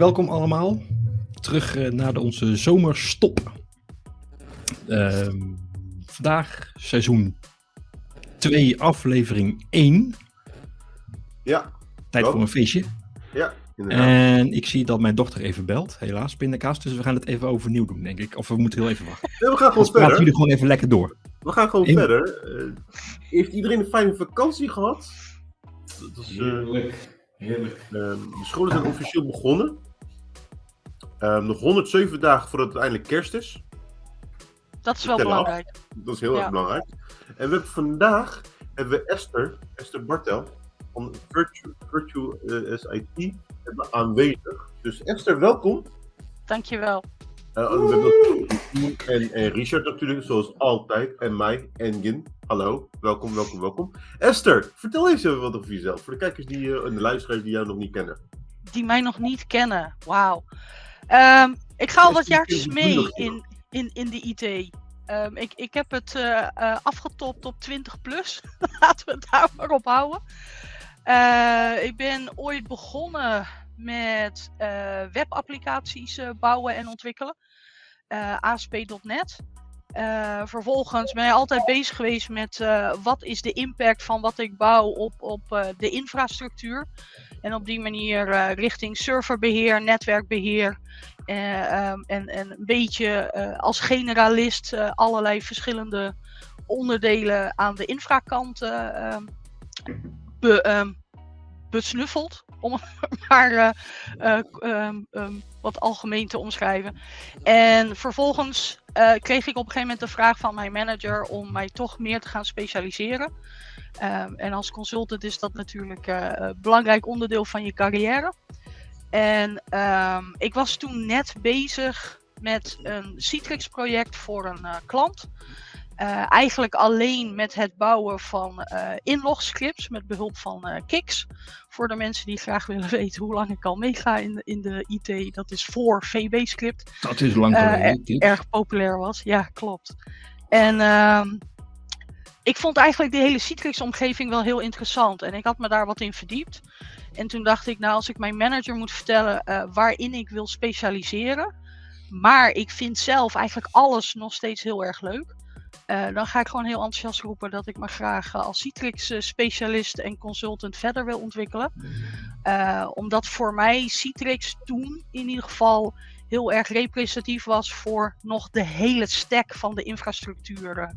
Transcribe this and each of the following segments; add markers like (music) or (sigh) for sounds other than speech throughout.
welkom allemaal. Terug uh, naar de, onze zomerstop. Uh, vandaag seizoen 2, aflevering 1. Ja. Tijd voor een feestje. Ja, inderdaad. En ik zie dat mijn dochter even belt, helaas, pindakaas. Dus we gaan het even overnieuw doen, denk ik. Of we moeten heel even wachten. Nee, we gaan gewoon verder. jullie gewoon even lekker door. We gaan gewoon verder. Uh, heeft iedereen een fijne vakantie gehad? Dat is, uh, Heerlijk. Heerlijk. Uh, de scholen zijn officieel begonnen. Ehm, nog 107 dagen voordat het uiteindelijk kerst is. Dat is wel belangrijk. Af. Dat is heel ja. erg belangrijk. En we hebben vandaag hebben we Esther, Esther Bartel, van Virtue, Virtue uh, SIT, hebben aanwezig. Dus Esther, welkom. Dankjewel. Uh, en, en Richard natuurlijk, zoals altijd. En mij, en Gin. Hallo, welkom, welkom, welkom. Esther, vertel eens even wat over jezelf. Voor de kijkers die, uh, en de luisteraars die jou nog niet kennen. Die mij nog niet kennen, wauw. Um, ik ga al wat jaartjes mee in, in, in de IT. Um, ik, ik heb het uh, uh, afgetopt op 20 plus. (laughs) Laten we het daar maar op houden. Uh, ik ben ooit begonnen met webapplicaties bouwen en ontwikkelen. ASP.NET. Uh, vervolgens ben je altijd bezig geweest met uh, wat is de impact van wat ik bouw op, op uh, de infrastructuur. En op die manier richting serverbeheer, netwerkbeheer. Um, en, en een beetje als generalist allerlei verschillende onderdelen aan de infrakant um, be, um, besnuffeld. (laughs) Om het maar wat algemeen te omschrijven. En vervolgens uh, kreeg ik op een gegeven moment de vraag van mijn manager om mij toch meer te gaan specialiseren. Um, en als consultant is dat natuurlijk uh, een belangrijk onderdeel van je carrière. En um, ik was toen net bezig met een Citrix-project voor een klant. Uh, eigenlijk alleen met het bouwen van uh, inlogscripts met behulp van uh, Kix. Voor de mensen die graag willen (laughs) weten hoe lang ik al meega in, de, in de IT. Dat is voor VB-script. Dat is lang geleden. erg populair was, ja klopt. En ehm, ik vond eigenlijk de hele Citrix-omgeving wel heel interessant. En ik had me daar wat in verdiept. En toen dacht ik, nou als ik mijn manager moet vertellen waarin ik wil specialiseren. Maar ik vind zelf eigenlijk alles nog steeds heel erg leuk. Uh, dan ga ik gewoon heel enthousiast roepen dat ik me graag uh, als Citrix-specialist en consultant verder wil ontwikkelen. Omdat voor mij Citrix toen in ieder geval heel erg representatief was voor nog de hele stack van de infrastructuur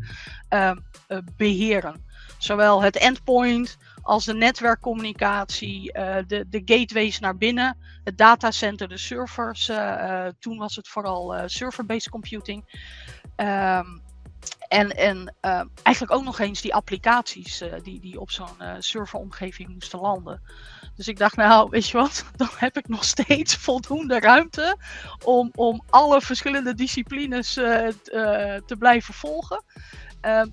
beheren. Zowel het endpoint als de netwerkcommunicatie, de, de gateways naar binnen, het datacenter, de servers. toen was het vooral server-based computing. Um, en, en uh, eigenlijk ook nog eens die applicaties uh, die, die op zo'n uh, serveromgeving moesten landen. Dus ik dacht, nou, weet je wat, (laughs) dan heb ik nog steeds voldoende ruimte om, om alle verschillende disciplines te blijven volgen.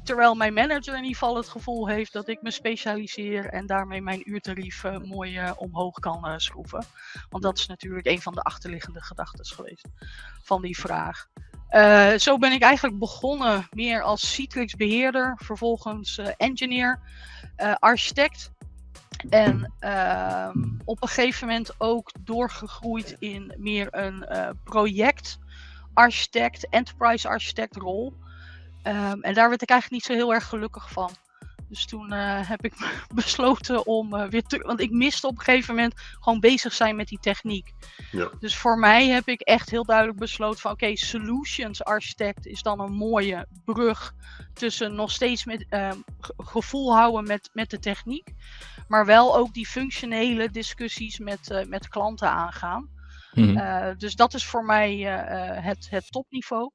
terwijl mijn manager in ieder geval het gevoel heeft dat ik me specialiseer en daarmee mijn uurtarief mooi omhoog kan schroeven. Want dat is natuurlijk een van de achterliggende gedachten geweest van die vraag. Uh, zo ben ik eigenlijk begonnen meer als Citrix beheerder, vervolgens uh, engineer, uh, architect. En uh, op een gegeven moment ook doorgegroeid in meer een project architect, enterprise architect rol. Um, en daar werd ik eigenlijk niet zo heel erg gelukkig van. Dus toen uh, heb ik (laughs) besloten om uh, weer te. Want ik miste op een gegeven moment gewoon bezig zijn met die techniek. Ja. Dus voor mij heb ik echt heel duidelijk besloten van oké, okay, solutions architect is dan een mooie brug tussen nog steeds met uh, gevoel houden met, met de techniek. Maar wel ook die functionele discussies met, met klanten aangaan. Mm-hmm. dus dat is voor mij het, het topniveau.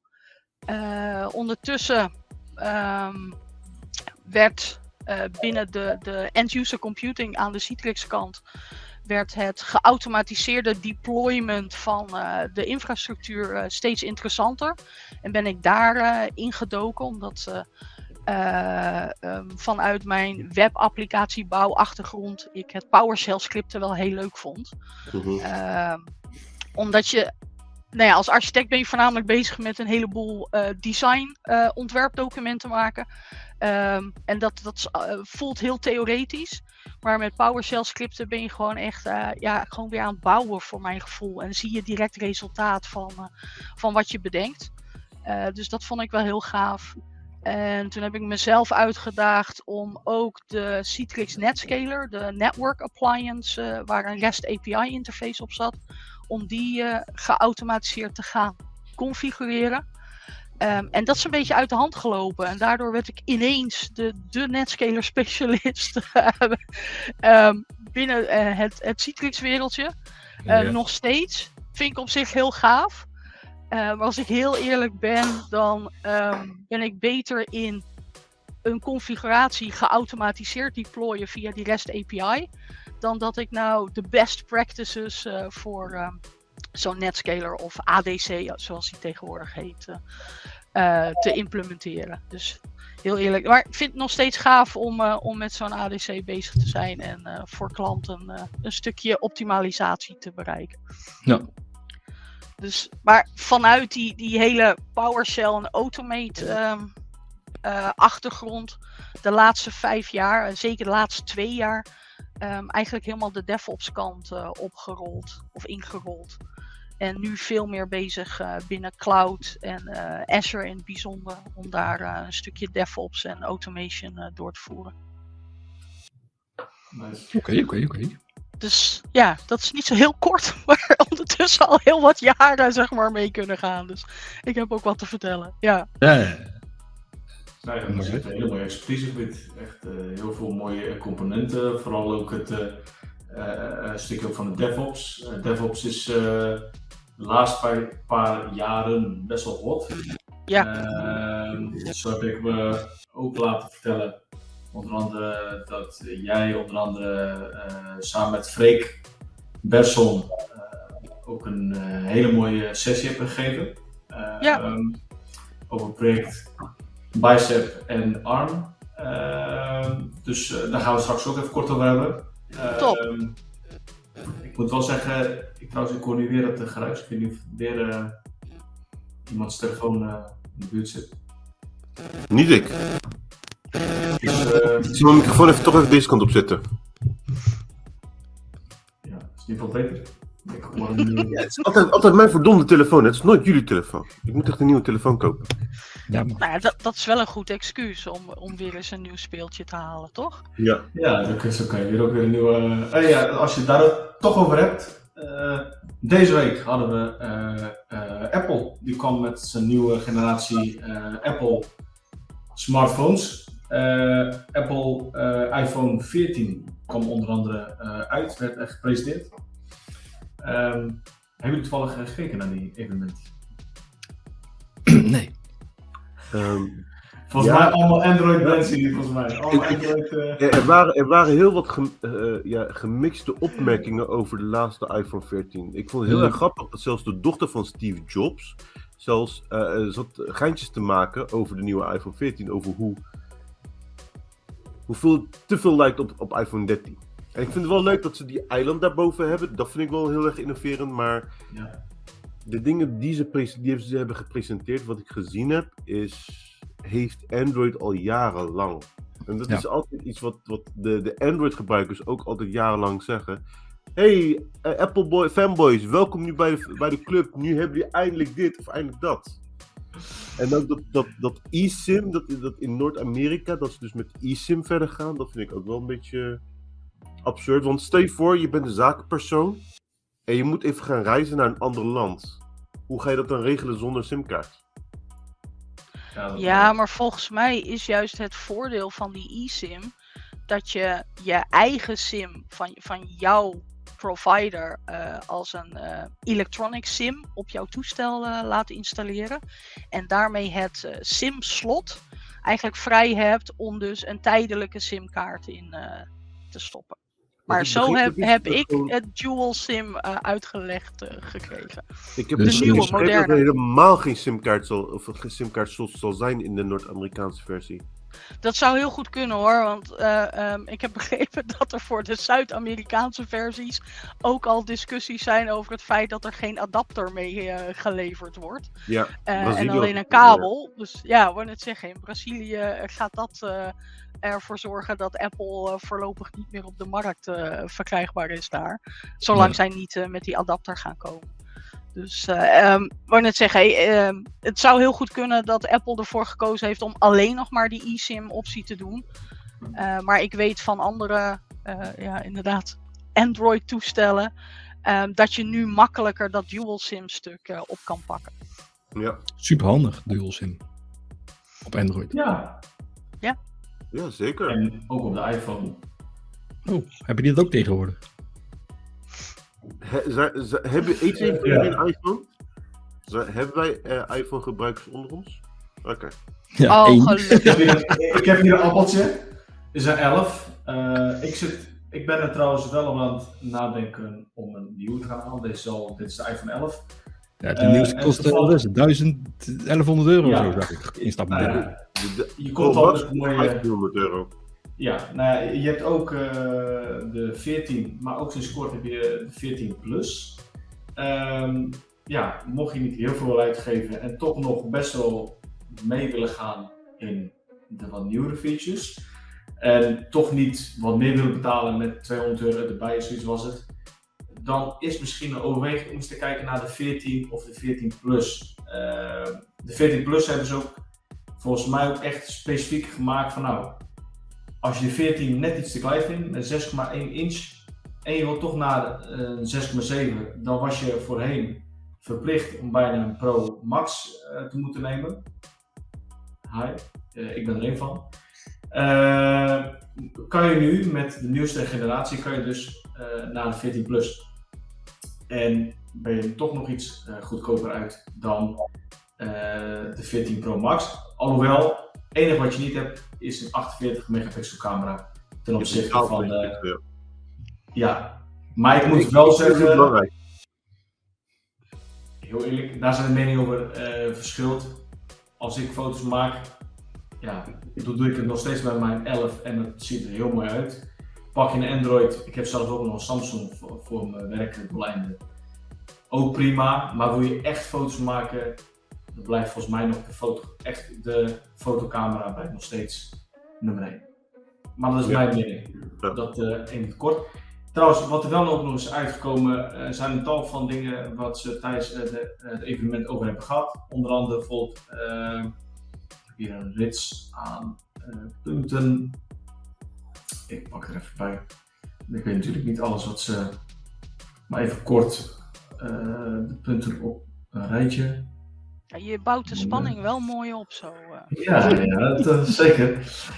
ondertussen um, werd uh, binnen de, de end-user computing aan de Citrix kant werd het geautomatiseerde deployment van uh, de infrastructuur uh, steeds interessanter. En ben ik daar ingedoken, omdat um, vanuit mijn webapplicatiebouwachtergrond ik het PowerShell scripten wel heel leuk vond. Mhm. -hmm. omdat je nou ja, als architect ben je voornamelijk bezig met een heleboel uh, design uh, ontwerpdocumenten maken. Um, en dat, dat uh, voelt heel theoretisch. Maar met PowerShell scripten ben je gewoon echt ja, gewoon weer aan het bouwen voor mijn gevoel. En zie je direct resultaat van, van wat je bedenkt. dus dat vond ik wel heel gaaf. En toen heb ik mezelf uitgedaagd om ook de Citrix Netscaler, de network appliance, waar een REST API interface op zat, om die uh, geautomatiseerd te gaan configureren. Um, en dat is een beetje uit de hand gelopen. En daardoor werd ik ineens de, de Netscaler specialist um, (laughs) binnen uh, het, het Citrix-wereldje. Uh, yes. Nog steeds. Vind ik op zich heel gaaf. maar als ik heel eerlijk ben, dan um, ben ik beter in een configuratie geautomatiseerd deployen via die REST API dan dat ik nou de best practices uh, voor uh, zo'n Netscaler of ADC, zoals die tegenwoordig heet, uh, te implementeren. Dus heel eerlijk. Maar ik vind het nog steeds gaaf om, om met zo'n ADC bezig te zijn en voor klanten een stukje optimalisatie te bereiken. Ja. Dus, maar vanuit die, die hele PowerShell en Automate um, achtergrond, de laatste vijf jaar, en zeker de laatste twee jaar, um, eigenlijk helemaal de DevOps kant uh, opgerold of ingerold. En nu veel meer bezig uh, binnen cloud en uh, Azure in het bijzonder om daar een stukje DevOps en automation door te voeren. Oké, oké, oké. Dus ja, dat is niet zo heel kort, (laughs) maar ondertussen al heel wat jaren zeg maar mee kunnen gaan. Dus ik heb ook wat te vertellen. Ja. Ja, ja. Nou ja, dat is een hele mooie expertisegebied. Echt uh, heel veel mooie componenten. Vooral ook het uh, stukje van de DevOps. DevOps is de laatste paar jaren best wel hot. Ja. Ehm, zo heb ik me ook laten vertellen. Onder andere dat jij onder andere samen met Freek Berson ook een hele mooie sessie hebt gegeven. ja. Um, over het project bicep en arm. Uh, dus uh, daar gaan we straks ook even kort over hebben. Uh, Top. Ik moet wel zeggen, ik, trouwens, ik hoor nu weer het geruis. Ik weet niet of weer eh, iemands telefoon in de buurt zit. Niet ik. Dus, ik zal mijn microfoon even toch even deze kant op zetten. Ja, is niet veel beter. Ja, het is altijd, altijd mijn verdomde telefoon. Het is nooit jullie telefoon. Ik moet echt een nieuwe telefoon kopen. Ja, maar... Nou ja, dat, dat is wel een goed excuus om, om weer eens een nieuw speeltje te halen, toch? Ja. Ja, dan zo kan je weer ook weer een nieuwe... Uh, ja, als je het daar toch over hebt. Uh, deze week hadden we uh, Apple. Die kwam met zijn nieuwe generatie Apple smartphones. Apple iPhone 14 kwam onder andere uit, werd echt gepresenteerd. Um, hebben jullie toevallig gekeken naar die evenement? (clears throat) nee. Um, volgens ja. mij allemaal Android mensen hier, volgens mij. Android, uh... er, waren, er waren heel wat gem, uh, ja, gemixte opmerkingen over de laatste iPhone 14. Ik vond het heel Mm. erg grappig dat zelfs de dochter van Steve Jobs zelfs uh, zat geintjes te maken over de nieuwe iPhone 14, over hoe hoeveel het te veel lijkt op, op iPhone 13. En ik vind het wel leuk dat ze die eiland daarboven hebben. Dat vind ik wel heel erg innoverend. Maar Ja. de dingen die ze, die ze hebben gepresenteerd, wat ik gezien heb, is, heeft Android al jarenlang. En dat Ja. is altijd iets wat, wat de, de Android-gebruikers ook altijd jarenlang zeggen. Hey, eh, Apple boy, fanboys, welkom nu bij de, bij de club. Nu hebben jullie eindelijk dit of eindelijk dat. En ook dat, dat, dat eSIM, dat, dat in Noord-Amerika, dat ze dus met eSIM verder gaan, dat vind ik ook wel een beetje absurd. Want stel je voor, je bent een zakenpersoon en je moet even gaan reizen naar een ander land. Hoe ga je dat dan regelen zonder simkaart? Ja, maar volgens mij is juist het voordeel van die eSIM dat je je eigen SIM van, van jouw provider eh, als een eh, electronic SIM op jouw toestel eh, laat installeren. En daarmee het SIM-slot eigenlijk vrij hebt om dus een tijdelijke SIM-kaart in eh, te stoppen. Maar zo heb, heb dat ik gewoon- het dual SIM eh, uitgelegd eh, gekregen. Ik heb De dus nieuwe, begrepen dat er moderne. helemaal geen simkaart zal, of geen simkaart zal, zal zijn in de Noord-Amerikaanse versie. dat zou heel goed kunnen hoor. Want eh, ehm, ik heb (laughs) begrepen dat er voor de Zuid-Amerikaanse versies ook al discussies zijn over het feit dat er geen adapter mee geleverd wordt. Ja, en alleen een kabel. Dus ja, ik wou net zeggen, in Brazilië gaat dat eh, ervoor zorgen dat Apple eh, voorlopig niet meer op de markt eh, verkrijgbaar is daar. Zolang Nee. zij niet eh, met die adapter gaan komen. Dus eh ehm, ik wou net zeggen, hey, ehm, het zou heel goed kunnen dat Apple ervoor gekozen heeft om alleen nog maar die eSIM optie te doen. Eh, maar ik weet van andere, eh, ja inderdaad, Android toestellen. ehm, dat je nu makkelijker dat dual SIM stuk eh, op kan pakken. ja, Super handig, dual SIM. Op Android. Ja, ja, zeker. en ook op de iPhone. Oh, heb je dit ook tegenwoordig? He, zij- zij- hebben, eet je Ja. een iPhone? Hebben wij eh, iPhone gebruikers onder ons? Oké. Ja, oh. Ik heb hier een, heb appeltje. is een 11. Eh, ik, zit, ik ben er trouwens wel om aan het nadenken om een nieuwe te gaan halen. Dit is, al, dit is de iPhone 11. Ja, de Eh, nieuwste kost eh? 1000, 1100 euro Ja. of zo, zag ik. Instappen. De- je komt al met Max een mooie... 1500 euro. Ja, nou ja, je hebt ook eh, de 14, maar ook sinds kort heb je de 14 Plus. Ehm, ja, mocht je niet heel veel uitgeven en toch nog best wel mee willen gaan in de wat nieuwere features. En toch niet wat meer willen betalen met 200 euro erbij, zoiets was het. Dan is misschien een overweging om eens te kijken naar de 14 of de 14 Plus. Ehm, de 14 Plus hebben ze ook volgens mij ook echt specifiek gemaakt van nou, als je de 14 net iets te klein vindt, met 6,1 inch, en je wilt toch naar eh, een 6,7, dan was je voorheen verplicht om bijna een Pro Max eh, te moeten nemen. Hi, eh, ik ben er één van. Eh, kan je nu met de nieuwste generatie kan je dus eh, naar de 14 Plus. En ben je toch nog iets eh, goedkoper uit dan eh, de 14 Pro Max. Alhoewel, het enige wat je niet hebt is een 48 megapixel camera ten opzichte van de... Ja. Maar ik moet wel zeggen, heel eerlijk, daar zijn de meningen over eh verschild. Als ik foto's maak, ja, dan doe ik het nog steeds met mijn 11 en het ziet er heel mooi uit. Pak je een Android, ik heb zelf ook nog een Samsung voor, voor mijn werkdoeleinden. Ook prima, maar wil je echt foto's maken, dan blijft volgens mij nog de, foto, echt de fotocamera bij nog steeds nummer 1. Maar dat is Ja. mijn mening. Ja. Dat eh in het kort. Trouwens, wat er wel ook nog eens uitgekomen eh, zijn een tal van dingen wat ze tijdens eh, de, het evenement over hebben gehad. Onder andere bijvoorbeeld ik heb hier een rits aan punten. Ik pak er even bij. Ik weet natuurlijk niet alles wat ze. Maar even kort de punten op een rijtje. Ja, je bouwt de spanning wel mooi op zo. eh. Ja, ja dat, eh, zeker.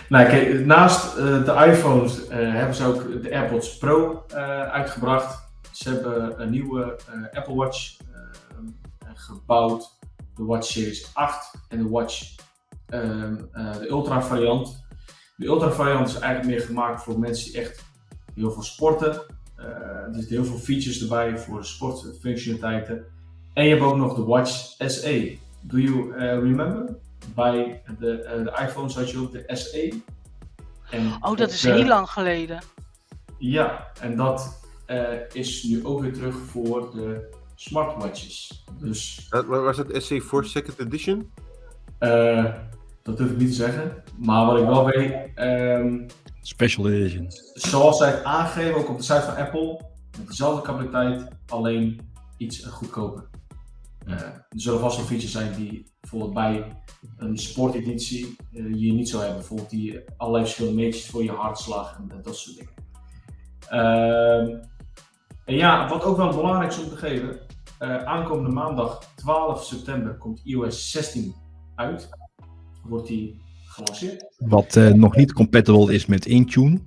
Nou, kijk, naast eh, de iPhones hebben ze ook de AirPods Pro uitgebracht. Ze hebben een nieuwe Apple Watch gebouwd, de Watch Series 8 en de Watch, ehm, eh, de Ultra variant. De Ultra variant is eigenlijk meer gemaakt voor mensen die echt heel veel sporten. Er zitten heel veel features erbij voor sportfunctionaliteiten. En je hebt ook nog de Watch SE. Do you eh, remember? Bij de, de iPhones had je ook de SE. En Oh, dat is de- heel lang geleden. Ja, en dat eh, is nu ook weer terug voor de smartwatches. Dus waar staat SC voor Second Edition? eh, dat durf ik niet te zeggen. Maar wat ik wel weet, ehm, Special edition. zoals zij het aangeven, ook op de site van Apple, met dezelfde kwaliteit, alleen iets goedkoper. Eh, er zullen vast wel features zijn die bijvoorbeeld bij een sporteditie eh, je niet zou hebben. Bijvoorbeeld die allerlei verschillende meetjes voor je hartslag en dat, soort dingen. Ehm, en ja, wat ook wel belangrijk is om te geven, eh, aankomende maandag 12 september komt iOS 16 uit. Wordt die gelanceerd. Wat nog niet compatible is met Intune.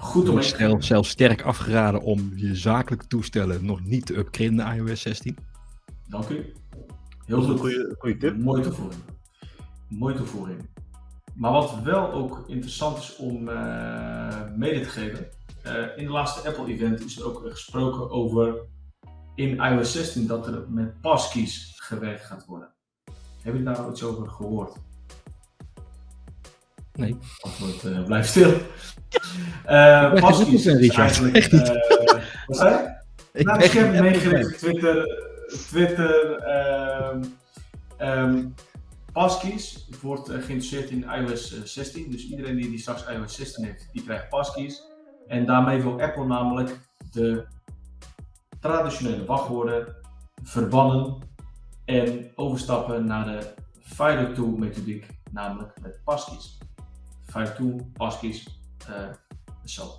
Goed om Wordt even zelfs, sterk afgeraden om je zakelijke toestellen nog niet te upgraden naar iOS 16. Dank u. Heel goed. goede, goede tip. Mooie toevoeging. Mooie toevoeging. Maar wat wel ook interessant is om eh, mede te geven. eh, in de laatste Apple-event is er ook gesproken over in iOS 16 dat er met passkeys gewerkt gaat worden. Heb je daar iets over gehoord? Nee. Antwoord eh, blijft stil. Eh ben passkeys geen is Richard. eigenlijk... Echt niet. eh, wat zei je? Ik nou, ik heb op Twitter. Twitter ehm ehm, passkeys wordt eh, geïnteresseerd in iOS eh, 16. Dus iedereen die, die straks iOS 16 heeft, die krijgt passkeys. En daarmee wil Apple namelijk de traditionele wachtwoorden verbannen en overstappen naar de FIDO2 methodiek, namelijk met passkeys. FIDO2, passkeys, eh zo.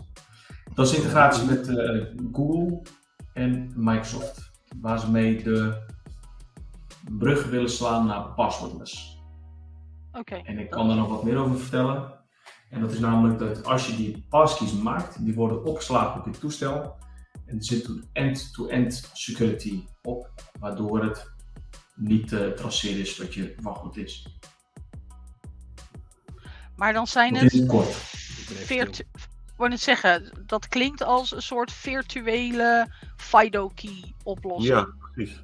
Dat is integratie met eh, Google en Microsoft, waar ze mee de brug willen slaan naar passwordless. Oké. En ik kan daar nog wat meer over vertellen. En dat is namelijk dat als je die passkeys maakt, die worden opgeslagen op je toestel. En er zit een end-to-end security op, waardoor het niet te traceren is wat je wachtwoord is. Maar dan zijn het het kort. virtu- ik wou net zeggen, dat klinkt als een soort virtuele FIDO-key oplossing. Ja, precies.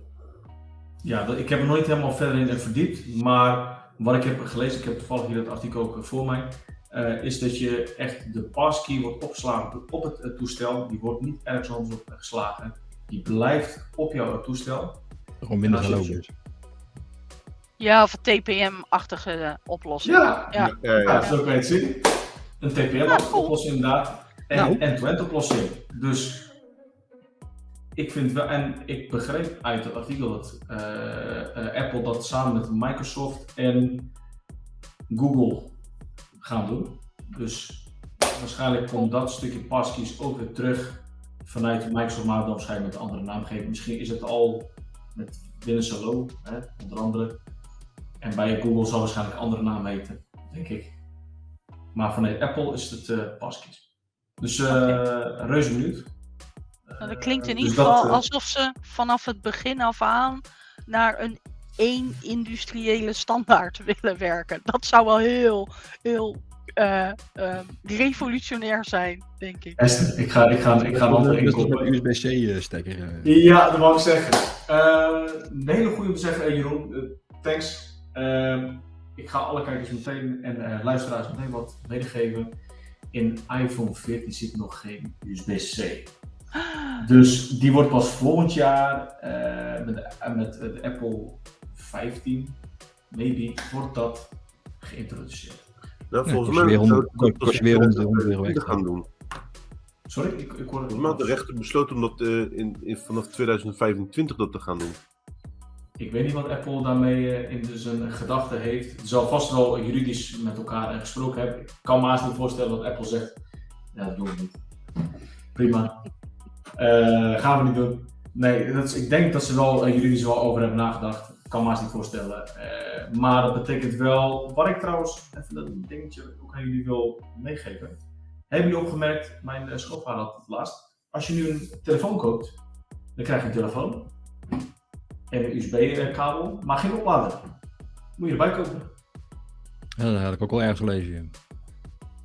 Ja, ik heb er nooit helemaal verder in verdiept, maar wat ik heb gelezen, ik heb toevallig hier dat artikel ook eh, voor mij, eh, is dat je echt de passkey wordt opgeslagen op het eh, toestel. Die wordt niet ergens anders op geslagen. Die blijft op jouw toestel. Gewoon minder En Ja, of een TPM-achtige eh, oplossing. Ja, Ja. Ja, ja, ja, ja. zo kan je het zien. Een Ja, cool. TPM-oplossing inderdaad. En Nou. end-to-end oplossing. Dus ik vind wel, en ik begreep uit het artikel dat eh, eh, Apple dat samen met Microsoft en Google gaan doen. Dus waarschijnlijk komt dat stukje passkeys ook weer terug vanuit Microsoft, maar dan waarschijnlijk met een andere naamgeving. Misschien is het al met Windows Hello, hè, onder andere. En bij Google zal waarschijnlijk andere naam heten, denk ik. Maar vanuit Apple is het eh passkeys. Dus eh reuze benieuwd. Nou, dat klinkt in Eh, ieder dus dat, geval alsof ze vanaf het begin af aan naar een één industriële standaard (laughs) willen werken. Dat zou wel heel, heel revolutionair zijn, denk ik. Esther, ik ga, ik ga, ik ga een inkopen. USB-C-stekker. Ja, dat wou ik zeggen. Een hele goede om te zeggen, Jeroen. Thanks. Ehm, ik ga alle kijkers meteen en eh, luisteraars meteen wat meegeven. In iPhone 14 zit nog geen USB-C. Dus die wordt pas volgend jaar eh, met, de, met de Apple 15, maybe, wordt dat geïntroduceerd. Nou, Ja, volgens mij weer kost weer extra. gaan doen. Sorry, ik, ik hoor het Volgens mij had de rechter besloten om dat eh, in, in, vanaf 2025 dat te gaan doen. Ik weet niet wat Apple daarmee eh, in zijn gedachten heeft. Het zal vast wel juridisch met elkaar eh, gesproken hebben. Ik kan me niet voorstellen dat Apple zegt: Ja, dat doen we niet. Prima. Eh, gaan we niet doen. Nee, dat ik denk dat ze wel juridisch wel over hebben nagedacht. Ik kan me niet voorstellen. Maar dat betekent wel. Wat ik trouwens, even een dingetje ook aan jullie wil meegeven. Hebben jullie opgemerkt, mijn schoonvader had het laatst. Als je nu een telefoon koopt, dan krijg je een telefoon en een USB-kabel, maar geen oplader. Moet je erbij kopen. Ja, dat had ik ook al ergens gelezen.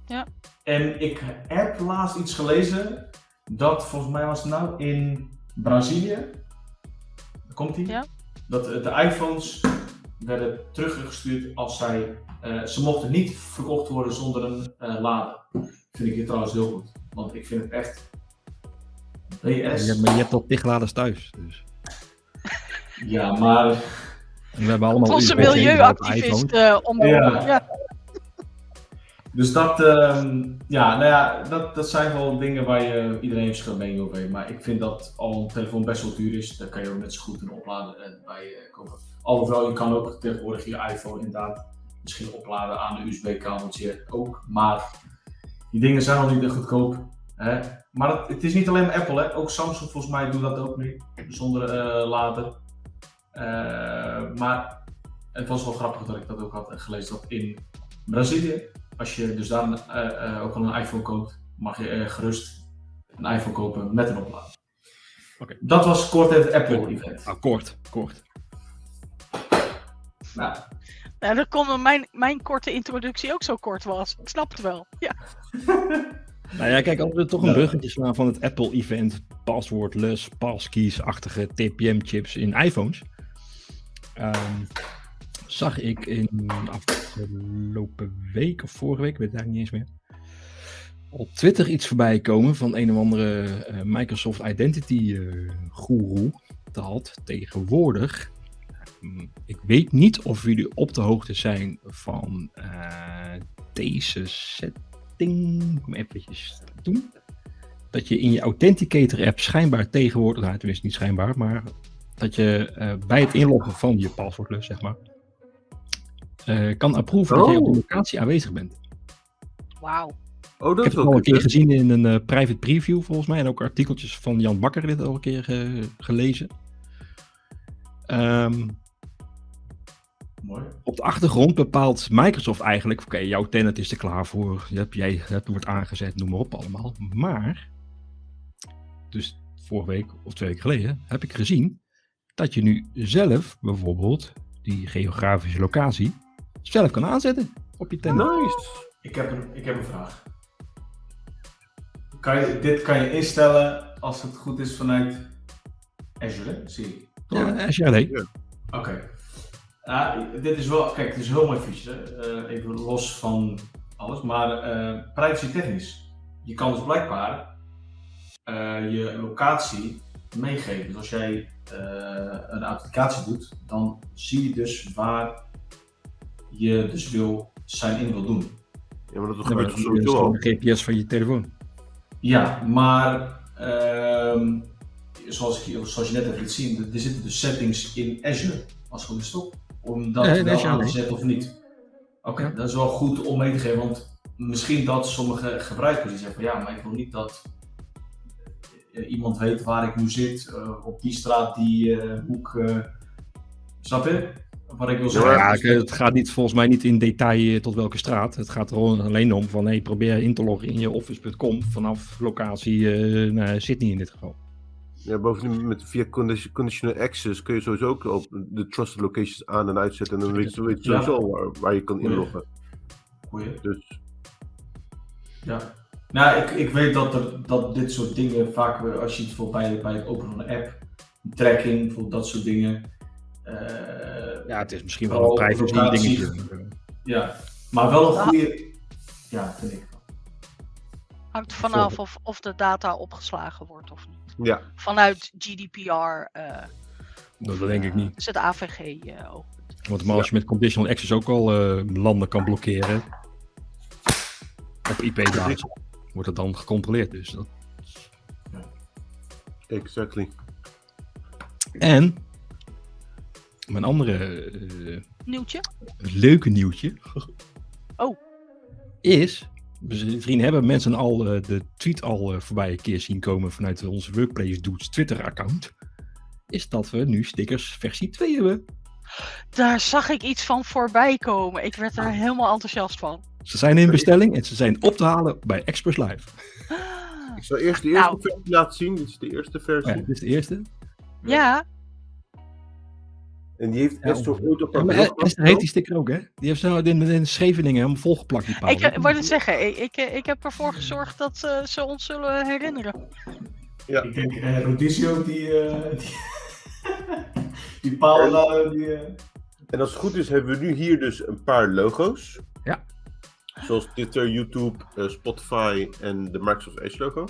ja. En ik heb laatst iets gelezen dat volgens mij was het nou in Brazilië. Daar komt ie. Ja. Dat de iPhones werden teruggestuurd als zij. eh, ze mochten niet verkocht worden zonder een eh, lader. Vind ik hier trouwens heel goed. Want ik vind het echt. Ja, BS. je- maar je hebt al tigladers thuis. Dus. Ja, maar. En we hebben allemaal Onze milieuactivist eh onder Ja. ja. Dus dat, ehm, ja, nou ja, dat, dat zijn wel dingen waar je iedereen verschillende mening over heeft. Maar ik vind dat al een telefoon best wel duur is, dan kan je ook net zo goed een oplader eh, bij eh, kopen. Alhoewel, je kan ook tegenwoordig je iPhone inderdaad misschien opladen aan een USB-kabeltje ook. Maar die dingen zijn al niet echt goedkoop. Hè? Maar het, het is niet alleen Apple, hè? ook Samsung volgens mij doet dat ook nu, zonder eh, lader. Eh, maar het was wel grappig dat ik dat ook had gelezen, dat in Brazilië als je dus daar eh, eh, ook al een iPhone koopt, mag je gerust een iPhone kopen met een oplader. Oké. Dat was kort het Apple-event. Ah, kort, kort. Nou, Nou, dat komt omdat mijn, mijn korte introductie ook zo kort was. Ik snap het wel. Ja. (laughs) Nou ja, kijk, als we toch een Ja. bruggetje slaan van het Apple-event, passwordless, passkeys-achtige TPM-chips in iPhones. Ehm, zag ik in afgelopen week of vorige week, weet eigenlijk niet eens meer, op Twitter iets voorbij komen van een of andere eh, Microsoft Identity eh guru. Dat tegenwoordig, hm, ik weet niet of jullie op de hoogte zijn van eh, deze setting. Om eventjes doen. Dat je in je Authenticator app schijnbaar tegenwoordig, nou tenminste niet schijnbaar, maar dat je eh, bij het inloggen van je paswoordlus, zeg maar, eh, kan approven dat je op de Oh. locatie aanwezig bent. Wauw. Oh, dat Ik heb het al een keer gezien in een eh, private preview volgens mij. En ook artikeltjes van Jan Bakker dit al een keer gelezen. Ehm, Mooi. op de achtergrond bepaalt Microsoft eigenlijk... Oké, jouw tenant is er klaar voor. Je hebt, jij het wordt aangezet, noem maar op allemaal. Maar, dus vorige week of twee weken geleden heb ik gezien... dat je nu zelf bijvoorbeeld die geografische locatie zelf kan aanzetten op je tenant. Nice. Ik heb een, ik heb een vraag. Kan je, dit kan je instellen als het goed is vanuit Azure, zie ik. Ja, jij nee. Oké. Ja, dit is wel, kijk, het is een heel mooi feature. hè. Eh, even los van alles, maar eh privacy technisch. Je kan dus blijkbaar eh, je locatie meegeven. Dus als jij eh, een authenticatie doet, dan zie je dus waar je dus wil sign-in wil doen. Ja, maar dat Dan gebeurt toch sowieso al. gewoon de GPS van je telefoon. Ja, maar ehm, zoals, ik, zoals je net hebt liet zien, er zitten dus settings in Azure, als het goed is toch? Om dat Ja, in wel Azure aan te zetten of niet. Oké, Ja. dat is wel goed om mee te geven, want misschien dat sommige gebruikers die zeggen van ja, maar ik wil niet dat eh, iemand weet waar ik nu zit, eh, op die straat, die eh, hoek. eh, snap je? Wat ik wil zeggen. Ja, ik- het gaat niet, volgens mij niet in detail eh, tot welke straat. Het gaat er gewoon alleen om van hey, probeer in te loggen in je office.com vanaf locatie eh, nou, Sydney in dit geval. Ja, bovendien met via condi- conditional access kun je sowieso ook op de trusted locations aan en uitzetten. En dan weet je, weet je Ja. sowieso waar, waar je kan inloggen. Goeie. Dus Ja. Nou, ik, ik weet dat, er, dat dit soort dingen vaak, weer, als je het voor bij, bij het openen van een app, tracking, bijvoorbeeld dat soort dingen. eh, Ja, het is misschien wel een privacy dingetje. ja, maar wel een goede. Ja, vind ik. Hangt vanaf of, of de data opgeslagen wordt of niet. ja, Vanuit GDPR eh, Dat, dat denk ik niet. is het AVG eh, ook. Want maar als je met conditional access ook al eh, landen kan blokkeren op IP-basis, wordt het dan gecontroleerd. Dus dat... exactly. En mijn andere eh, Nieuwtje? leuke nieuwtje. Oh. Is, misschien hebben mensen al eh, de tweet al eh, voorbij een keer zien komen vanuit onze Workplace Dudes Twitter account. Is dat we nu stickers versie 2 hebben. Daar zag ik iets van voorbij komen. Ik werd er helemaal enthousiast van. Ze zijn in bestelling en ze zijn op te halen bij Express Live. Ik zal eerst de eerste Nou. versie laten zien. Dit is de eerste versie. Ja, dit is de eerste. Ja, En die heeft Ja, Esther ooit op Ja, haar maar blog Esther heet die sticker ook, hè? Die heeft zo in, in Scheveningen helemaal volgeplakt, die paal. ik eh, wou het zeggen. Ik, ik, ik heb ervoor gezorgd dat eh, ze ons zullen herinneren. Ik denk eh Rodizio, die, eh, die, (laughs) die paal daar, die. eh, En als het goed is, hebben we nu hier dus een paar logo's. Ja. Zoals Twitter, YouTube, eh, Spotify en de Microsoft Edge logo.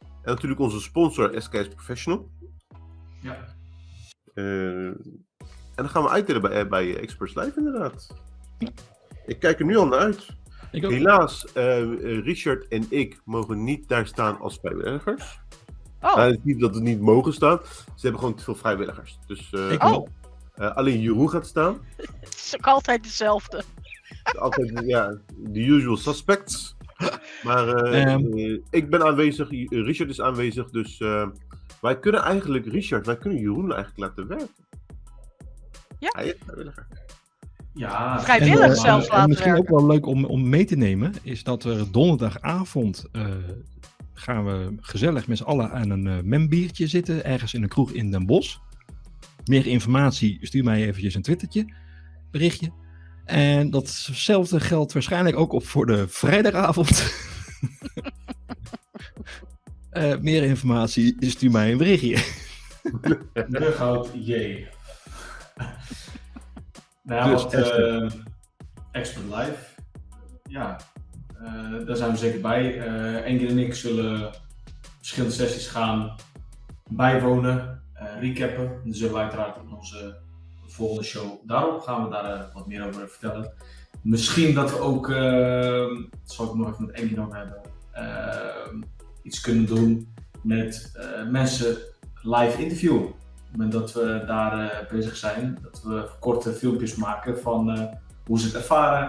En natuurlijk onze sponsor SKS Professional. ja. Eh, en dan gaan we uitdelen bij, eh, bij Experts Live inderdaad. Ik kijk er nu al naar uit. Helaas, Richard en ik mogen niet daar staan als vrijwilligers. Oh, Nou, het is niet dat we niet mogen staan. Ze hebben gewoon te veel vrijwilligers. Dus Ik oh alleen Jeroen gaat staan. (laughs) het is ook altijd dezelfde. Altijd, ja, de usual suspects. Maar eh, Ehm. eh, ik ben aanwezig, Richard is aanwezig, dus eh, wij kunnen eigenlijk, Richard, wij kunnen Jeroen eigenlijk laten werken. Ja. Hij is vrijwilliger. ja. Vrijwillig En, eh, zelfs en laten misschien werken. ook wel leuk om, om mee te nemen, is dat we donderdagavond eh, gaan we gezellig met z'n allen aan een uh, membiertje zitten, ergens in een kroeg in Den Bosch. Meer informatie, stuur mij eventjes een twittertje, berichtje. En datzelfde geldt waarschijnlijk ook op voor de vrijdagavond. (laughs) Eh, meer informatie, stuur mij een berichtje. Brughout, jee. Nou ja, Dus, wat eh, Expert Live. Ja, eh, daar zijn we zeker bij. Eh Engel en ik zullen verschillende sessies gaan bijwonen, eh, recappen. En dan zullen we uiteraard in onze volgende show daarop gaan we daar eh, wat meer over vertellen. Misschien dat we ook, eh, dat zal ik nog even met Engel over hebben, eh, iets kunnen doen met eh, mensen live interviewen. Op het moment dat we daar eh, bezig zijn, dat we korte filmpjes maken van hoe ze het ervaren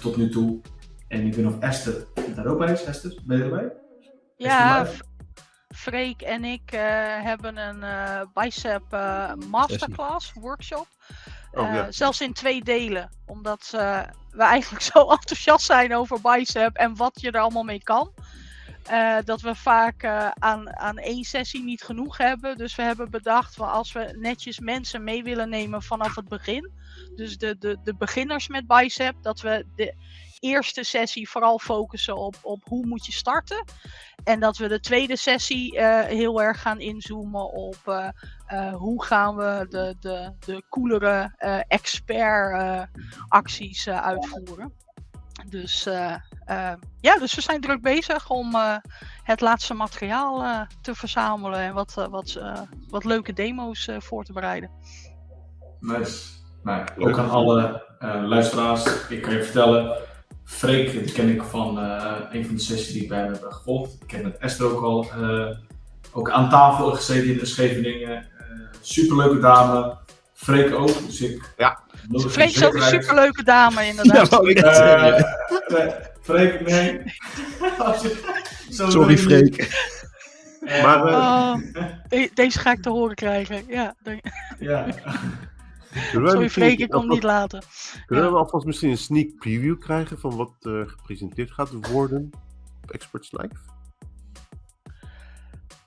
tot nu toe. En ik weet of Esther daar ook bij is. Esther, ben je erbij? Ja, Freek en ik eh, hebben een eh, bicep eh, masterclass workshop. Oh, ja. Zelfs in twee delen. Omdat we eigenlijk (laughs) zo enthousiast zijn over bicep en wat je er allemaal mee kan. dat we vaak aan, aan één sessie niet genoeg hebben. Dus we hebben bedacht, van als we netjes mensen mee willen nemen vanaf het begin. Dus de, de, de beginners met bicep. Dat we de eerste sessie vooral focussen op, op hoe moet je starten. En dat we de tweede sessie eh, heel erg gaan inzoomen op eh, eh, hoe gaan we de, de, de coolere eh, expert eh, acties eh, uitvoeren. Dus, eh, eh, ja, dus we zijn druk bezig om eh, het laatste materiaal eh, te verzamelen en wat, wat, eh, wat leuke demo's eh, voor te bereiden. Nice. Nou, ook aan alle eh, luisteraars, ik kan je vertellen, Freek, die ken ik van eh, een van de sessies die ik bij hem heb gevolgd. Ik ken met Esther ook al, eh, ook aan tafel gezeten in Scheveningen. Eh superleuke dame. Freek ook, dus ik... Ja. Freek is ook een superleuke dame (laughs) Ja, inderdaad. wou ik nee, Freek, nee. (laughs) Sorry. Freek. Maar, eh, Oh, de- deze ga ik te horen krijgen. Ja, dank- ja. (laughs) Sorry Freek, ik alvast- niet laten. Kunnen Ja. we alvast misschien een sneak preview krijgen van wat eh, gepresenteerd gaat worden op Experts Live?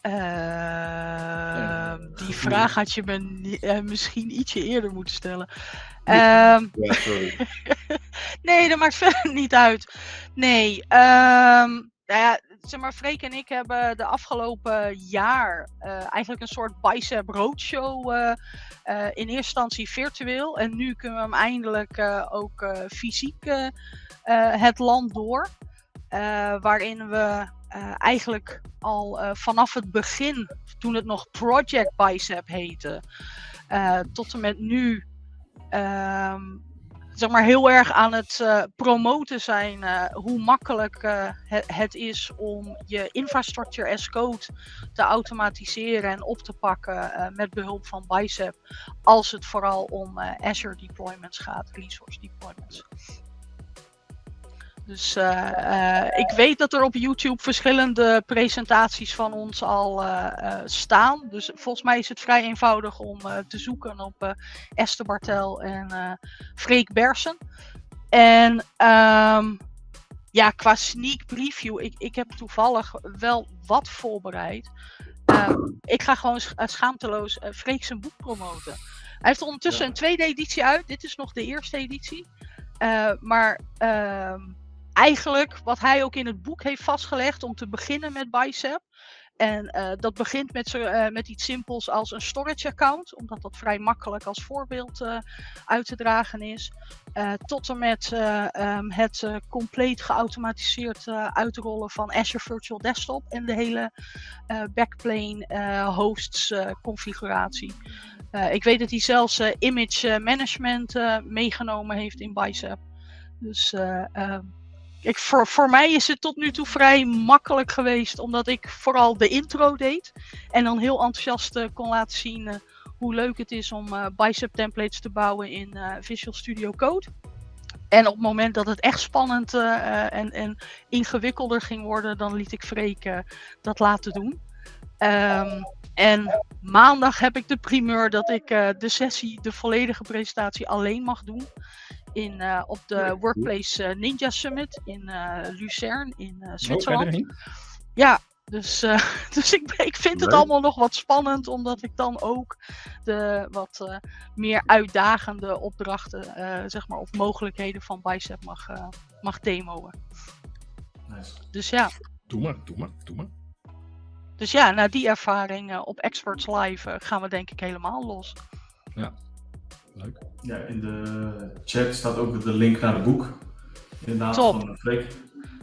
Ehm, die vraag had je me eh, misschien ietsje eerder moeten stellen. (laughs) Ehm, Ja, sorry. (laughs) nee, dat maakt (laughs) verder niet uit. Nee, ehm, nou ja, zeg maar, Freek en ik hebben de afgelopen jaar eh, eigenlijk een soort bicep roadshow eh, eh, in eerste instantie virtueel. En nu kunnen we hem eindelijk ook fysiek het land door. Waarin we eigenlijk al vanaf het begin, toen het nog Project Bicep heette, tot en met nu ehm, zeg maar heel erg aan het eh, promoten zijn eh, hoe makkelijk eh, het, het is om je infrastructure as code te automatiseren en op te pakken met behulp van Bicep, als het vooral om Azure deployments gaat, resource deployments. Dus eh, eh, ik weet dat er op YouTube verschillende presentaties van ons al eh, staan. Dus volgens mij is het vrij eenvoudig om te zoeken op Esther Bartel en eh Freek Bersen. En ehm, ja, qua sneak preview, ik, ik heb toevallig wel wat voorbereid. Ehm, ik ga gewoon scha- schaamteloos Freek zijn boek promoten. Hij heeft ondertussen Ja. een tweede editie uit. Dit is nog de eerste editie. Eh, maar ehm, eigenlijk wat hij ook in het boek heeft vastgelegd om te beginnen met Bicep. En eh, dat begint met, zo, eh, met iets simpels als een storage account, omdat dat vrij makkelijk als voorbeeld eh, uit te dragen is. Tot en met eh, ehm, het compleet geautomatiseerd uitrollen van Azure Virtual Desktop en de hele backplane hosts configuratie. Ik weet dat hij zelfs image management meegenomen heeft in Bicep. Dus eh, ehm, ik, voor, voor mij is het tot nu toe vrij makkelijk geweest, omdat ik vooral de intro deed. En dan heel enthousiast eh, kon laten zien eh, hoe leuk het is om eh, bicep templates te bouwen in Visual Studio Code. En op het moment dat het echt spannend en, en ingewikkelder ging worden, dan liet ik Freek dat laten doen. Ehm, en maandag heb ik de primeur dat ik de sessie, de volledige presentatie alleen mag doen. In, eh, op de Workplace eh, Ninja Summit in eh, Lucerne in Oh, Zwitserland. Ja, dus, (laughs) dus ik, ik vind het Leuk. allemaal nog wat spannend, omdat ik dan ook de wat meer uitdagende opdrachten, zeg maar, of mogelijkheden van Bicep mag, mag demoen. Nice. Dus ja, Doe maar, doe maar, doe maar. dus ja, na die ervaring op Experts Live gaan we denk ik helemaal los. Leuk. Ja, in de chat staat ook de link naar het boek. Inderdaad, Top. van Freek.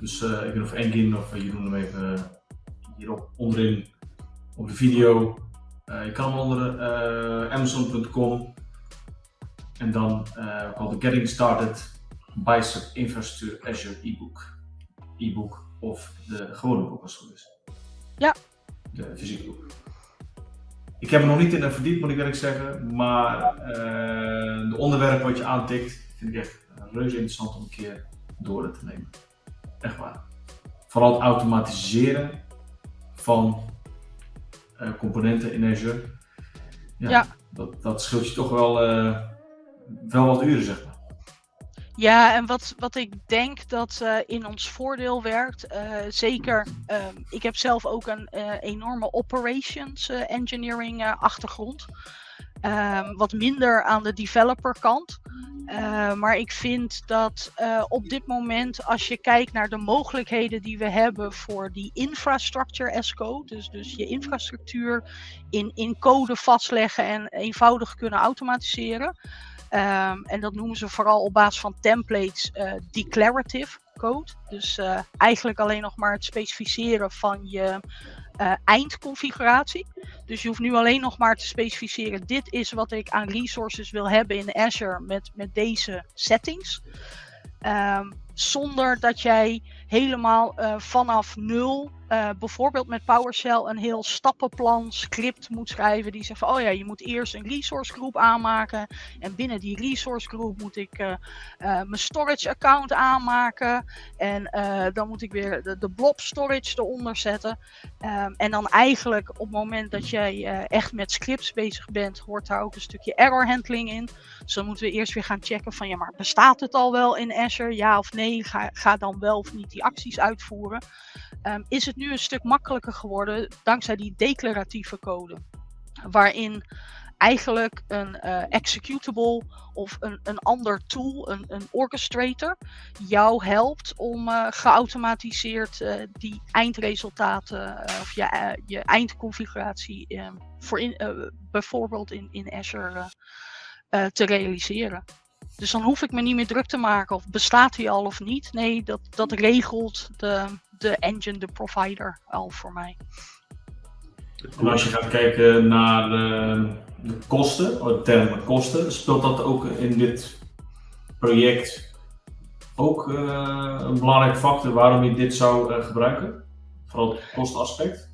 Dus eh, ik weet niet of Engin of uh, Jeroen hem even uh, hierop onderin op de video. Uh, je kan hem onder uh, Amazon.com en dan uh, called the Getting Started Bicep Infrastructure Azure e-book. E-book of de gewone boek als het goed is. Ja. De fysieke boek. Ik heb er nog niet in verdiept, moet ik eerlijk zeggen. Maar uh, de onderwerp wat je aantikt, vind ik echt reuze interessant om een keer door te nemen. Echt waar. Vooral het automatiseren van uh, componenten in Azure. Ja, Ja. Dat, dat scheelt je toch wel, uh, wel wat uren, zeg maar. Ja, en wat, wat ik denk dat uh, in ons voordeel werkt, uh, zeker, uh, ik heb zelf ook een enorme operations engineering achtergrond. Ehm, wat minder aan de developer kant. Maar ik vind dat op dit moment, als je kijkt naar de mogelijkheden die we hebben voor die infrastructure as code, dus, dus je infrastructuur in, in code vastleggen en eenvoudig kunnen automatiseren. Um, en dat noemen ze vooral op basis van templates uh, declarative code. Dus eigenlijk alleen nog maar het specificeren van je uh, eindconfiguratie. Dus je hoeft nu alleen nog maar te specificeren: dit is wat ik aan resources wil hebben in Azure met, met deze settings. Um, zonder dat jij helemaal uh, vanaf nul, uh, bijvoorbeeld met PowerShell, een heel stappenplan script moet schrijven. Die zegt van, oh ja, je moet eerst een resource group aanmaken. En binnen die resource group moet ik uh, mijn storage account aanmaken. En dan moet ik weer de, blob storage eronder zetten. Um, en dan eigenlijk op het moment dat jij echt met scripts bezig bent, hoort daar ook een stukje error handling in. Dus dan moeten we eerst weer gaan checken van, ja, maar bestaat het al wel in Azure? Ja of nee? Ga, ga dan wel of niet die acties uitvoeren. Um, is het nu een stuk makkelijker geworden dankzij die declaratieve code. Waarin eigenlijk een uh, executable of een, een ander tool, een, een orchestrator, jou helpt om uh, geautomatiseerd uh, die eindresultaten of je, je eindconfiguratie voor in, bijvoorbeeld in, in Azure te realiseren. Dus dan hoef ik me niet meer druk te maken of bestaat hij al of niet. Nee, dat, dat regelt de, de engine, de provider al voor mij. En als je gaat kijken naar de, de kosten, de termen kosten, speelt dat ook in dit project ook uh, een belangrijke factor waarom je dit zou uh, gebruiken? Vooral het kostenaspect?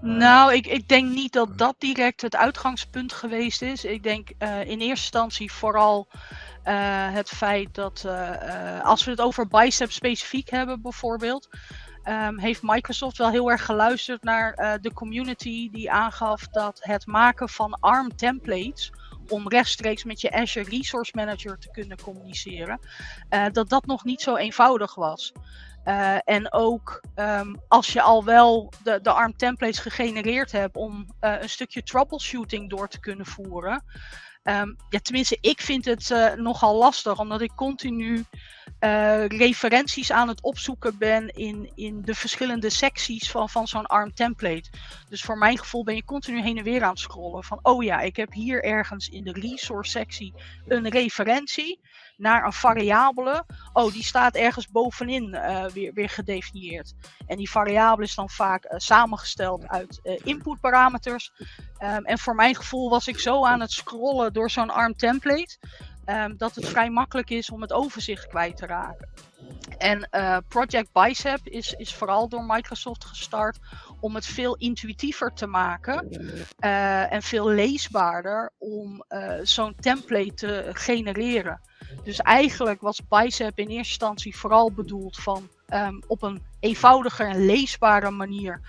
Nou, ik, ik denk niet dat dat direct het uitgangspunt geweest is. Ik denk uh, in eerste instantie vooral uh, het feit dat uh, als we het over bicep specifiek hebben bijvoorbeeld, um, heeft Microsoft wel heel erg geluisterd naar de community die aangaf dat het maken van ARM templates om rechtstreeks met je Azure Resource Manager te kunnen communiceren, dat dat nog niet zo eenvoudig was. Uh, en ook um, als je al wel de, de ARM templates gegenereerd hebt om uh, een stukje troubleshooting door te kunnen voeren. Um, ja, tenminste, ik vind het uh, nogal lastig, omdat ik continu referenties aan het opzoeken ben in, in de verschillende secties van, van zo'n ARM template. Dus voor mijn gevoel ben je continu heen en weer aan het scrollen. Van, oh ja, ik heb hier ergens in de resource sectie een referentie naar een variabele. Oh, die staat ergens bovenin uh, weer, weer gedefinieerd. En die variabele is dan vaak uh, samengesteld uit uh, inputparameters. Um, en voor mijn gevoel was ik zo aan het scrollen door zo'n ARM template. Um, dat het vrij makkelijk is om het overzicht kwijt te raken. En Project Bicep is, is vooral door Microsoft gestart om het veel intuïtiever te maken uh, en veel leesbaarder om uh, zo'n template te genereren. Dus eigenlijk was Bicep in eerste instantie vooral bedoeld van um, op een eenvoudiger en leesbare manier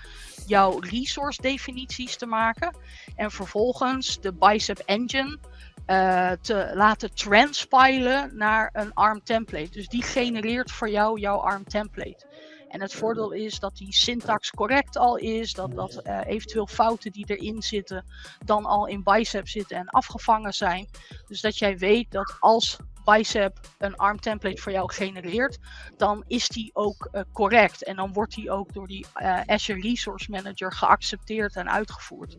jouw resource definities te maken. En vervolgens de Bicep Engine uh, te laten transpilen naar een ARM template. Dus die genereert voor jou jouw ARM template. En het voordeel is dat die syntax correct al is, dat, dat uh, eventueel fouten die erin zitten dan al in Bicep zitten en afgevangen zijn. Dus dat jij weet dat als Bicep een ARM template voor jou genereert, dan is die ook uh, correct. En dan wordt die ook door die Azure Resource Manager geaccepteerd en uitgevoerd.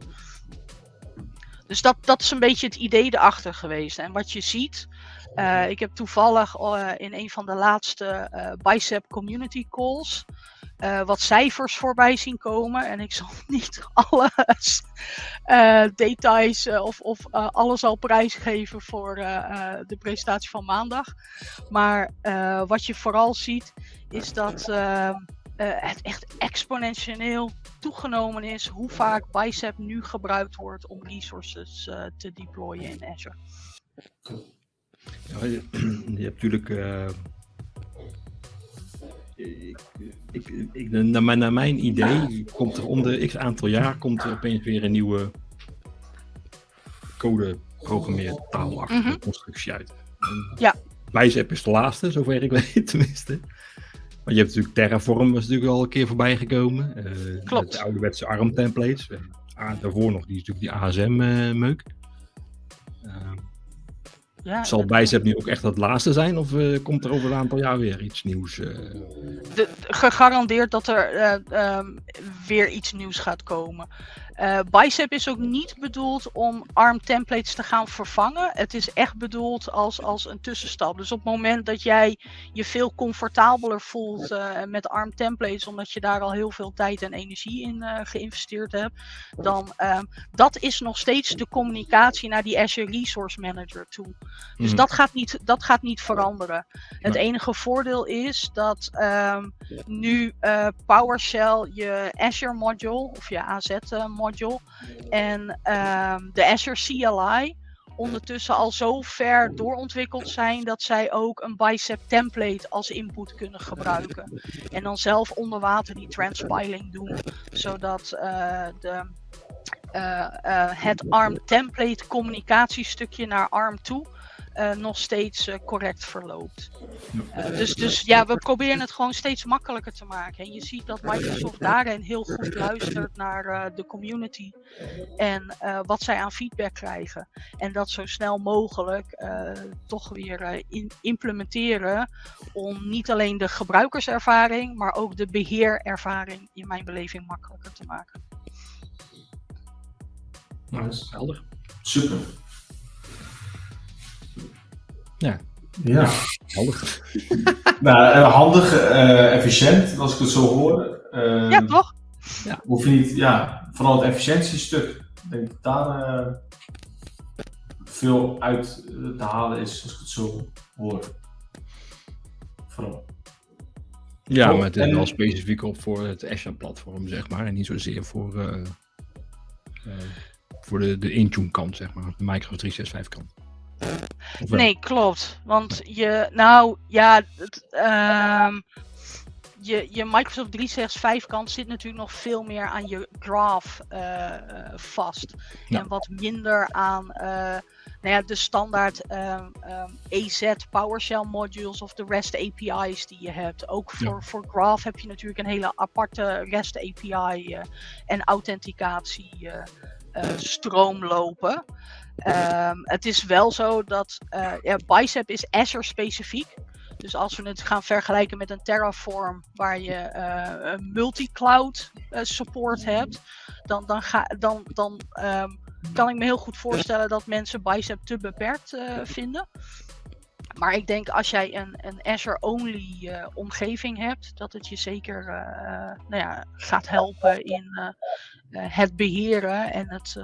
Dus dat, dat is een beetje het idee erachter geweest. En wat je ziet, uh, ik heb toevallig uh, in een van de laatste uh, Bicep Community Calls wat cijfers voorbij zien komen. En ik (laughs) zal niet alle details of, of alles al prijsgeven voor de presentatie van maandag. Maar wat je vooral ziet, is dat het echt exponentieel toegenomen is hoe vaak Bicep nu gebruikt wordt om resources te deployen in Azure. Ja, je, (clears throat) je, hebt natuurlijk. Uh, ik, ik, ik, naar, mijn, naar mijn idee komt er om de x aantal jaar komt er opeens weer een nieuwe code programmeertaalachtige mm -hmm. constructie uit. En ja. Bicep is de laatste, zover ik weet (laughs) tenminste. Maar je hebt natuurlijk Terraform, was natuurlijk al een keer voorbij gekomen. Uh, Klopt. De ouderwetse ARM templates. En ah, daarvoor nog die, natuurlijk die ASM-meuk. Uh, ja, Zal Bicep nu ook echt het laatste zijn? Of uh, komt er over een aantal jaar weer iets nieuws? Uh... De, gegarandeerd dat er uh, um, weer iets nieuws gaat komen. Bicep is ook niet bedoeld om ARM templates te gaan vervangen. Het is echt bedoeld als, als een tussenstap. Dus op het moment dat jij je veel comfortabeler voelt met ARM templates, omdat je daar al heel veel tijd en energie in geïnvesteerd hebt, dan um, dat is nog steeds de communicatie naar die Azure Resource Manager toe. Dus mm. dat, gaat niet, dat gaat niet veranderen. Het enige voordeel is dat um, nu PowerShell je Azure module of je AZ uh, en um, de Azure CLI ondertussen al zo ver doorontwikkeld zijn dat zij ook een bicep template als input kunnen gebruiken. En dan zelf onder water die transpiling doen, zodat uh, de, uh, uh, het ARM template communicatiestukje naar ARM toe uh, nog steeds uh, correct verloopt. Uh, dus, dus ja, we proberen het gewoon steeds makkelijker te maken. En je ziet dat Microsoft daarin heel goed luistert naar de community en wat zij aan feedback krijgen. En dat zo snel mogelijk toch weer in, implementeren om niet alleen de gebruikerservaring, maar ook de beheerervaring in mijn beleving makkelijker te maken. Nou, helder. Super. Ja. Ja. Handig. (laughs) nou, uh, handig, uh, efficiënt, als ik het zo hoor. Uh, ja, toch? Ja. Hoef je niet, ja, vooral het efficiëntiestuk. Ik denk dat daar veel uit te halen is, als ik het zo hoor. Vooral. Ja, maar het is wel specifiek op voor het Azure-platform, zeg maar. En niet zozeer voor, voor de, de Intune-kant, zeg maar. De Microsoft 365-kant. Nee, klopt. Want je, nou ja, het, um, je, je Microsoft 365 kant zit natuurlijk nog veel meer aan je graph uh, vast. Ja. En wat minder aan uh, nou ja, de standaard um, um, EZ PowerShell modules of de REST API's die je hebt. Ook voor, Ja. voor graph heb je natuurlijk een hele aparte REST API en authenticatie stroom lopen. Um, het is wel zo dat uh, ja, Bicep is Azure specifiek. Dus als we het gaan vergelijken met een Terraform waar je uh, een multi-cloud uh, support hebt, dan, dan, ga, dan, dan um, kan ik me heel goed voorstellen dat mensen Bicep te beperkt vinden. Maar ik denk als jij een, een Azure-only omgeving hebt, dat het je zeker nou ja, gaat helpen in het beheren en het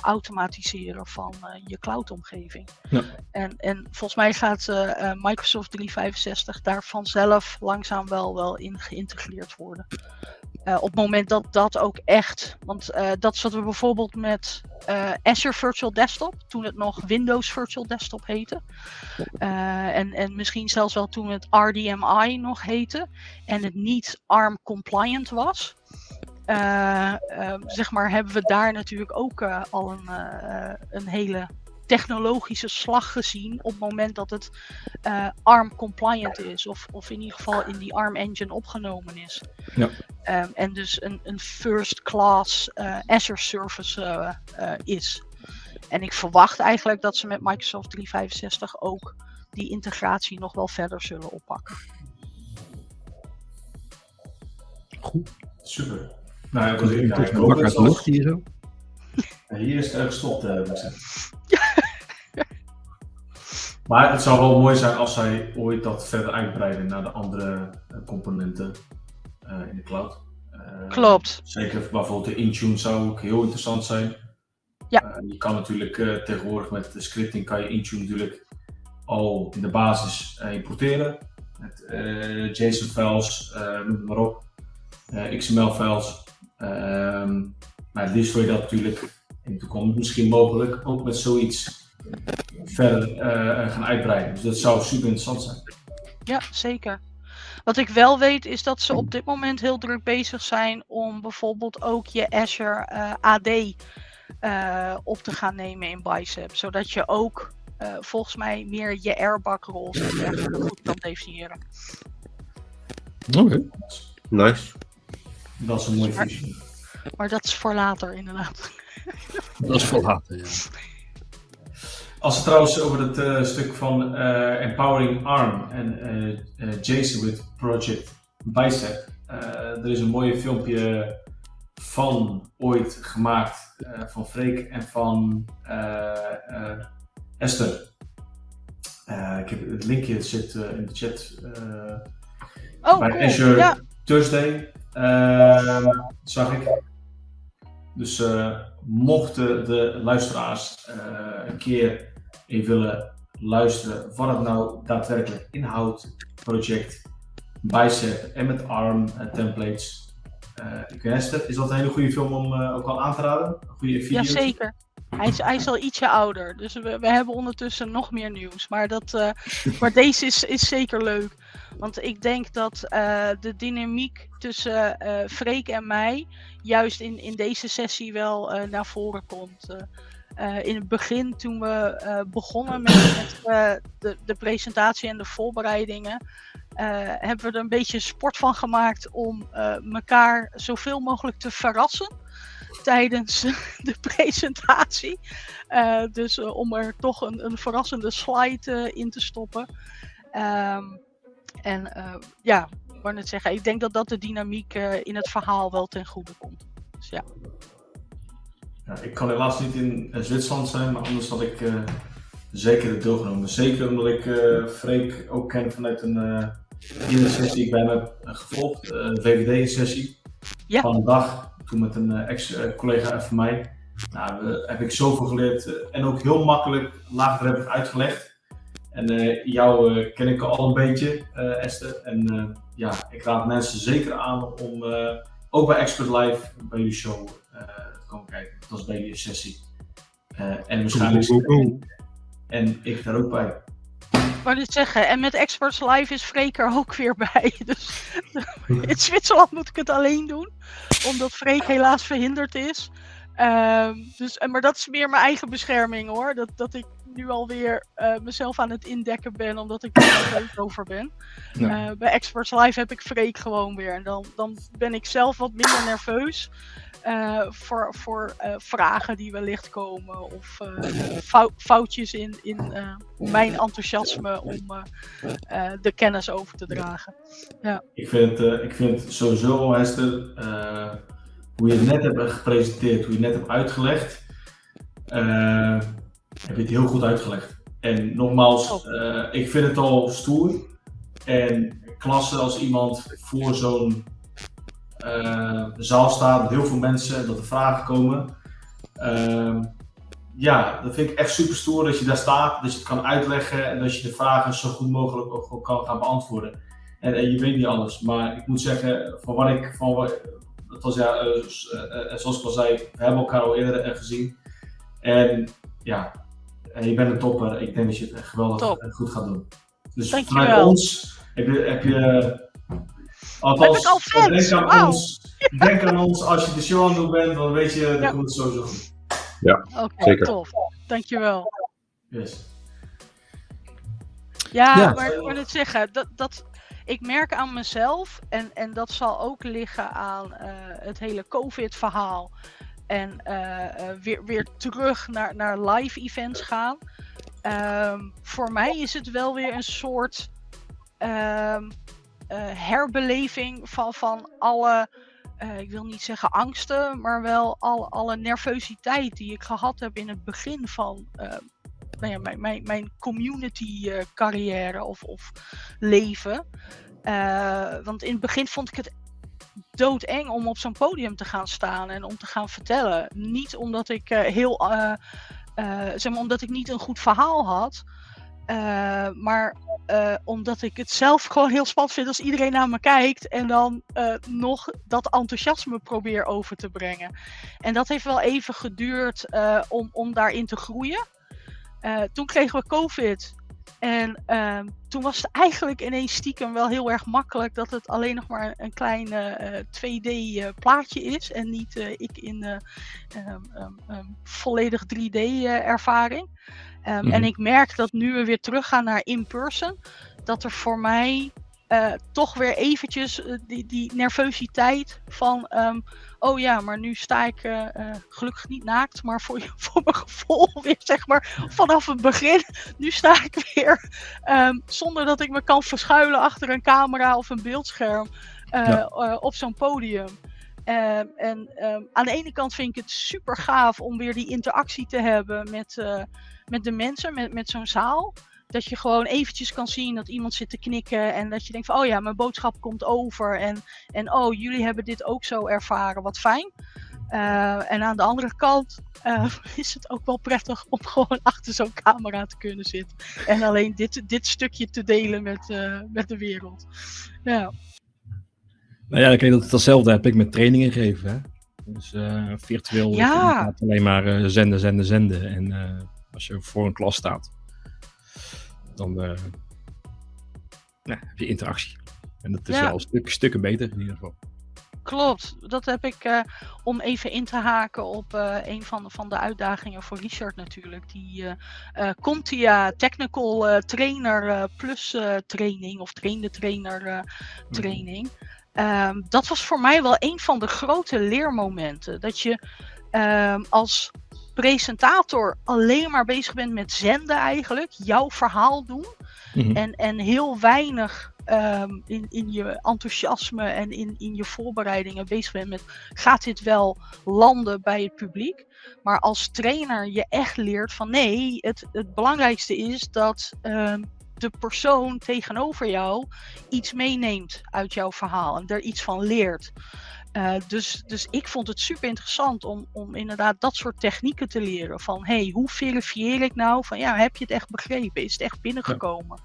automatiseren van je cloud-omgeving. Ja. En, en volgens mij gaat Microsoft 365 daar vanzelf langzaam wel, wel in geïntegreerd worden. Op het moment dat dat ook echt, want dat is wat we bijvoorbeeld met Azure Virtual Desktop, toen het nog Windows Virtual Desktop heette, en, en misschien zelfs wel toen het RDMI nog heette, en het niet ARM compliant was. Zeg maar, hebben we daar natuurlijk ook al een, een hele technologische slag gezien op het moment dat het uh, ARM compliant is. Of, of in ieder geval in die ARM engine opgenomen is. Ja. Um, en dus een, een first class uh, Azure service uh, is. En ik verwacht eigenlijk dat ze met Microsoft 365 ook die integratie nog wel verder zullen oppakken. Goed. Super. Nou, ja, er ja, een bak uit de lucht hier zo? Hier is het gestopt, uh, (laughs) maar het zou wel mooi zijn als zij ooit dat verder uitbreiden naar de andere componenten in de cloud. Klopt. Zeker bijvoorbeeld de Intune zou ook heel interessant zijn. Ja. je kan natuurlijk tegenwoordig met de scripting kan je Intune natuurlijk al in de basis importeren. Met JSON-files, noem maar op. XML-files. Ehm, maar het liefst wil je dat natuurlijk in de toekomst misschien mogelijk ook met zoiets verder uh, gaan uitbreiden. Dus dat zou super interessant zijn. Ja, zeker. Wat ik wel weet is dat ze op dit moment heel druk bezig zijn om bijvoorbeeld ook je Azure uh, AD uh, op te gaan nemen in Bicep. Zodat je ook volgens mij meer je airbag roles en dergelijke goed kan definiëren. Oké. Okay. Nice. Dat is een mooie functie. Maar dat is voor later, inderdaad. (laughs) Dat is voor later, ja. Als het trouwens over het uh, stuk van uh, Empowering ARM en uh, Jason with Project Bicep. er is een mooie filmpje van ooit gemaakt van Freek en van Esther. ik heb het linkje zit in de chat. oh, bij cool. Azure Ja. Thursday zag ik. Dus uh, mochten de luisteraars uh, een keer even willen luisteren wat het nou daadwerkelijk inhoudt, project Bicep en met ARM uh, templates. ik weet Esther, is dat een hele goede film om ook al aan te raden? Een goede video? Jazeker. Hij is, hij is al ietsje ouder, dus we, we hebben ondertussen nog meer nieuws. Maar, dat, (laughs) maar deze is, is zeker leuk. Want ik denk dat uh, de dynamiek tussen uh, Freek en mij juist in, in deze sessie wel uh, naar voren komt. in het begin, toen we begonnen met, met de, de presentatie en de voorbereidingen, hebben we er een beetje sport van gemaakt om elkaar zoveel mogelijk te verrassen tijdens (laughs) de presentatie. dus om er toch een, een verrassende slide in te stoppen. Um, en uh, ja, ik wou net zeggen, ik denk dat dat de dynamiek uh, in het verhaal wel ten goede komt. Dus ja. ja ik kan helaas niet in Zwitserland zijn, maar anders had ik uh, zeker het deelgenomen. Zeker omdat ik Freek ook ken vanuit een uh, sessie die ik bij hem heb gevolgd, een VVD-sessie ja. van een dag. Toen met een ex-collega van mij. Nou, heb ik zoveel geleerd en ook heel makkelijk laagdrempelig uitgelegd. En uh, jou uh, ken ik al een beetje, uh, Esther. En ja, ik raad mensen zeker aan om ook bij Expert Live bij jullie show te komen kijken. Dat was bij jullie sessie. en waarschijnlijk. En ik daar ook bij. Ik wou dit zeggen, en met Experts Live is Freek er ook weer bij. (laughs) Dus (laughs) in Zwitserland moet ik het alleen doen, omdat Freek helaas verhinderd is. Uh, dus, maar dat is meer mijn eigen bescherming hoor. Dat, dat ik nu alweer uh, mezelf aan het indekken ben, omdat ik er leuk over ben. Ja. Uh, bij Experts Live heb ik Freek gewoon weer. En dan, dan ben ik zelf wat minder nerveus uh, voor, voor vragen die wellicht komen. Of fout, foutjes in, in mijn enthousiasme om de kennis over te dragen. Ja. Ik, vind, ik vind sowieso, Esther, hoe je het net hebt gepresenteerd, hoe je het net hebt uitgelegd heb je het heel goed uitgelegd. En nogmaals, uh, ik vind het al stoer en klasse als iemand voor zo'n uh, zaal staat met heel veel mensen, dat er vragen komen. Uh, ja, dat vind ik echt super stoer dat je daar staat, dat je het kan uitleggen en dat je de vragen zo goed mogelijk ook kan gaan beantwoorden. En, en je weet niet alles, maar ik moet zeggen, van wat ik, van wat, dat was ja, uh, zoals ik al zei, we hebben elkaar al eerder gezien. En ja, en je bent een topper. Ik denk dat je het echt geweldig Top. goed gaat doen. Dus Dankjewel. vanuit ons heb je, heb je althans, heb ik al fans? denk, aan ons, denk aan ons als je de show aan het doen bent, dan weet je dat Ja. het sowieso goed. Oké, Zeker. tof. Dankjewel. Yes. Ja, Ja. maar ik wil het zeggen, dat, dat, ik merk aan mezelf, en, en dat zal ook liggen aan eh, het hele COVID-verhaal. En eh, eh, weer, weer terug naar, naar live events gaan. Ehm, voor mij is het wel weer een soort ehm, eh, herbeleving van, van alle ik wil niet zeggen angsten, maar wel al, alle nervositeit die ik gehad heb in het begin van uh, nou mijn, mijn, community uh, carrière of, of leven. want in het begin vond ik het doodeng om op zo'n podium te gaan staan en om te gaan vertellen. Niet omdat ik heel, zeg maar, omdat ik niet een goed verhaal had. Maar omdat ik het zelf (laughs) gewoon heel spannend vind als iedereen naar me kijkt en dan nog dat enthousiasme probeer over te brengen. En dat heeft wel even geduurd om, om daarin te groeien. Toen kregen we COVID. En ehm, toen was het eigenlijk ineens stiekem wel heel erg makkelijk dat het alleen nog maar een klein 2D plaatje is en niet ik in um, um, volledig 3D ervaring. Um. En ik merk dat nu we weer teruggaan naar in-person, dat er voor mij uh, toch weer eventjes uh, die, die nervositeit van, um, oh ja, maar nu sta ik uh, gelukkig niet naakt, maar voor, (laughs) voor mijn gevoel weer, zeg maar, vanaf het begin. Nu sta ik weer um, zonder dat ik me kan verschuilen achter een camera of een beeldscherm ja. op zo'n podium. Uh, en aan de ene kant vind ik het super gaaf om weer die interactie te hebben met, met de mensen, met, met zo'n zaal. Dat je gewoon eventjes kan zien dat iemand zit te knikken en dat je denkt van oh ja, mijn boodschap komt over en, en oh, jullie hebben dit ook zo ervaren, wat fijn. Uh, en aan de andere kant uh, (laughs) is het ook wel prettig om gewoon achter zo'n camera te kunnen zitten. En alleen dit, dit stukje te delen met, uh, met de wereld. Ja. Nou ja, kijk, dat, datzelfde heb ik met trainingen gegeven. Hè? Dus virtueel ja. alleen maar zenden, zenden, zenden. En als je voor een klas staat, dan nou, heb je interactie. En dat is ja. wel stuk, stukken beter in ieder geval. Klopt, dat heb ik uh, om even in te haken op uh, een van, van de uitdagingen voor Richard natuurlijk. Die uh, Contia Technical Trainer Plus training of trainde trainer training. Um, dat was voor mij wel een van de grote leermomenten. Dat je um, als presentator alleen maar bezig bent met zenden eigenlijk, jouw verhaal doen. Mm-hmm. en, en heel weinig um, in, in je enthousiasme en in, in je voorbereidingen bezig bent met gaat dit wel landen bij het publiek. Maar als trainer je echt leert van nee, het, het belangrijkste is dat um, de persoon tegenover jou iets meeneemt uit jouw verhaal en er iets van leert. Uh, dus, dus ik vond het super interessant om, om inderdaad dat soort technieken te leren. Van hey, hoe verifieer ik nou? Van ja, heb je het echt begrepen? Is het echt binnengekomen?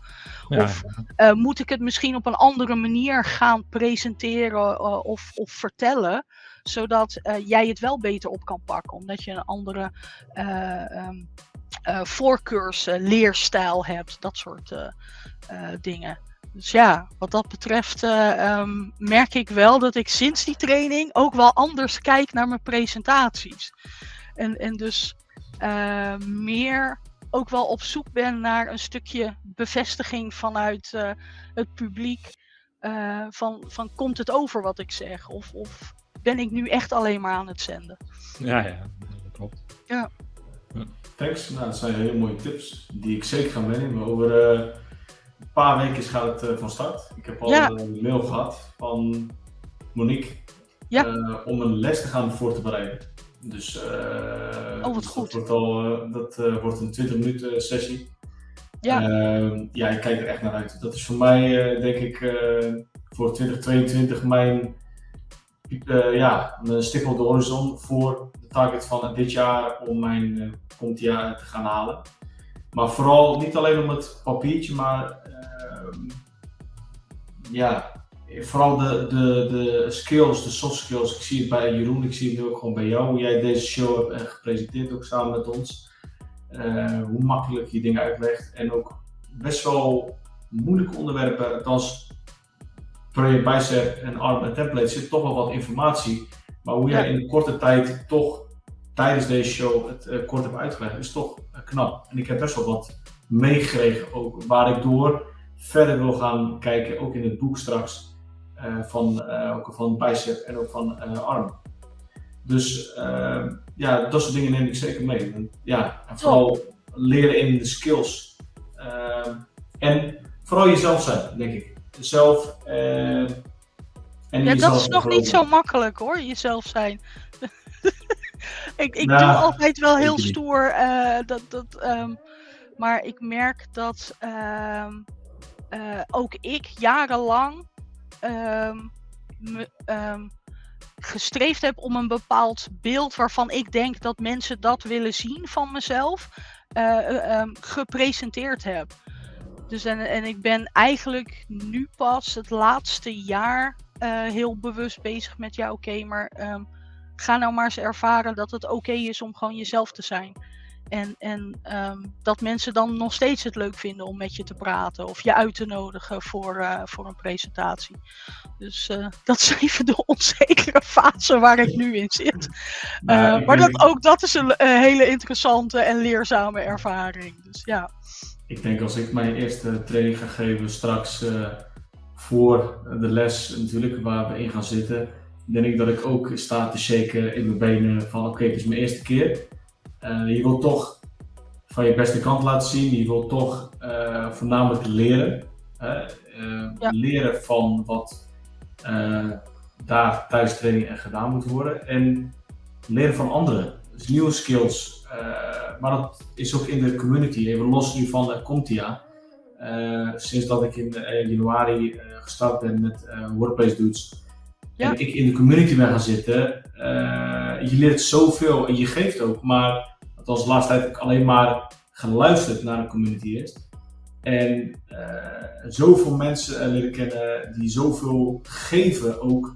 Ja. Of uh, moet ik het misschien op een andere manier gaan presenteren uh, of, of vertellen? Zodat jij het wel beter op kan pakken. Omdat je een andere um, voorkeursleerstijl hebt. Dat soort dingen. Dus ja, wat dat betreft uh, um, merk ik wel dat ik sinds die training ook wel anders kijk naar mijn presentaties. En, en dus uh, meer ook wel op zoek ben naar een stukje bevestiging vanuit uh, het publiek. van, van komt het over wat ik zeg? Of, of ben ik nu echt alleen maar aan het zenden? Ja, ja, dat klopt. Ja. Thanks. Nou, dat zijn hele mooie tips die ik zeker ga meenemen over paar weken gaat het uh, van start. Ik heb al ja. een mail gehad van Monique ja. uh, om een les te gaan voor te bereiden. Dus, uh, oh, wat goed. Dat wordt, al, dat wordt een 20 minuten sessie. Ja. Ehm, ja, ik kijk er echt naar uit. Dat is voor mij, denk ik, voor 2022 mijn, ja, mijn stip op de horizon voor de target van dit jaar om mijn uh, Contia te gaan halen. Maar vooral niet alleen om het papiertje, maar ja, vooral de, de, de skills, de soft skills. Ik zie het bij Jeroen, ik zie het nu ook gewoon bij jou, hoe jij deze show hebt gepresenteerd, ook samen met ons. Uh, hoe makkelijk je dingen uitlegt en ook best wel moeilijke onderwerpen, als Prayer, Bicep en Arm en Template zit toch wel wat informatie. Maar hoe jij in een korte tijd toch tijdens deze show het uh, kort heb uitgelegd, is toch knap. En ik heb best wel wat meegekregen, ook waar ik door verder wil gaan kijken, ook in het boek straks, uh, van, ook van Bicep en ook van Arm. Dus ja, dat soort dingen neem ik zeker mee. En, ja, en vooral leren in de skills. en vooral jezelf zijn, denk ik. Zelf en Ja, dat is nog niet zo makkelijk hoor, jezelf zijn. (laughs) ik ik Nou, doe altijd wel heel stoer. eh, dat, dat, ehm, maar ik merk dat ehm, eh, ook ik jarenlang ehm, gestreefd heb om een bepaald beeld waarvan ik denk dat mensen dat willen zien van mezelf, eh, eh, ehm, gepresenteerd heb. Dus en, en ik ben eigenlijk nu pas het laatste jaar heel bewust bezig met ja, oké, maar ga nou maar eens ervaren dat het oké is om gewoon jezelf te zijn. En, en ehm, dat mensen dan nog steeds het leuk vinden om met je te praten of je uit te nodigen voor, eh, voor een presentatie. Dus eh, (laughs) dat is even de onzekere fase waar ik nu in zit. Maar Eh, ik maar dat, ook dat is een hele interessante en leerzame ervaring. Dus ja. Ik denk als ik mijn eerste training ga geven straks voor de les natuurlijk waar we in gaan zitten, denk ik dat ik ook sta te shaken in mijn benen van oké, het is mijn eerste keer. Eh, je wilt toch van je beste kant laten zien, je wilt toch eh, voornamelijk leren. hè. Eh, Ja. Leren van wat daar tijdens training en gedaan moet worden en leren van anderen. Dus nieuwe skills. maar dat is ook in de community. Even los nu van uh, Comtia. Sinds dat ik in januari gestart ben met Workplace Dudes. Ja. En ik in de community ben gaan zitten. je leert zoveel en je geeft ook. Maar althans, de laatste tijd heb ik alleen maar geluisterd naar de community eerst. En eh, zoveel mensen eh, leren kennen die zoveel geven ook.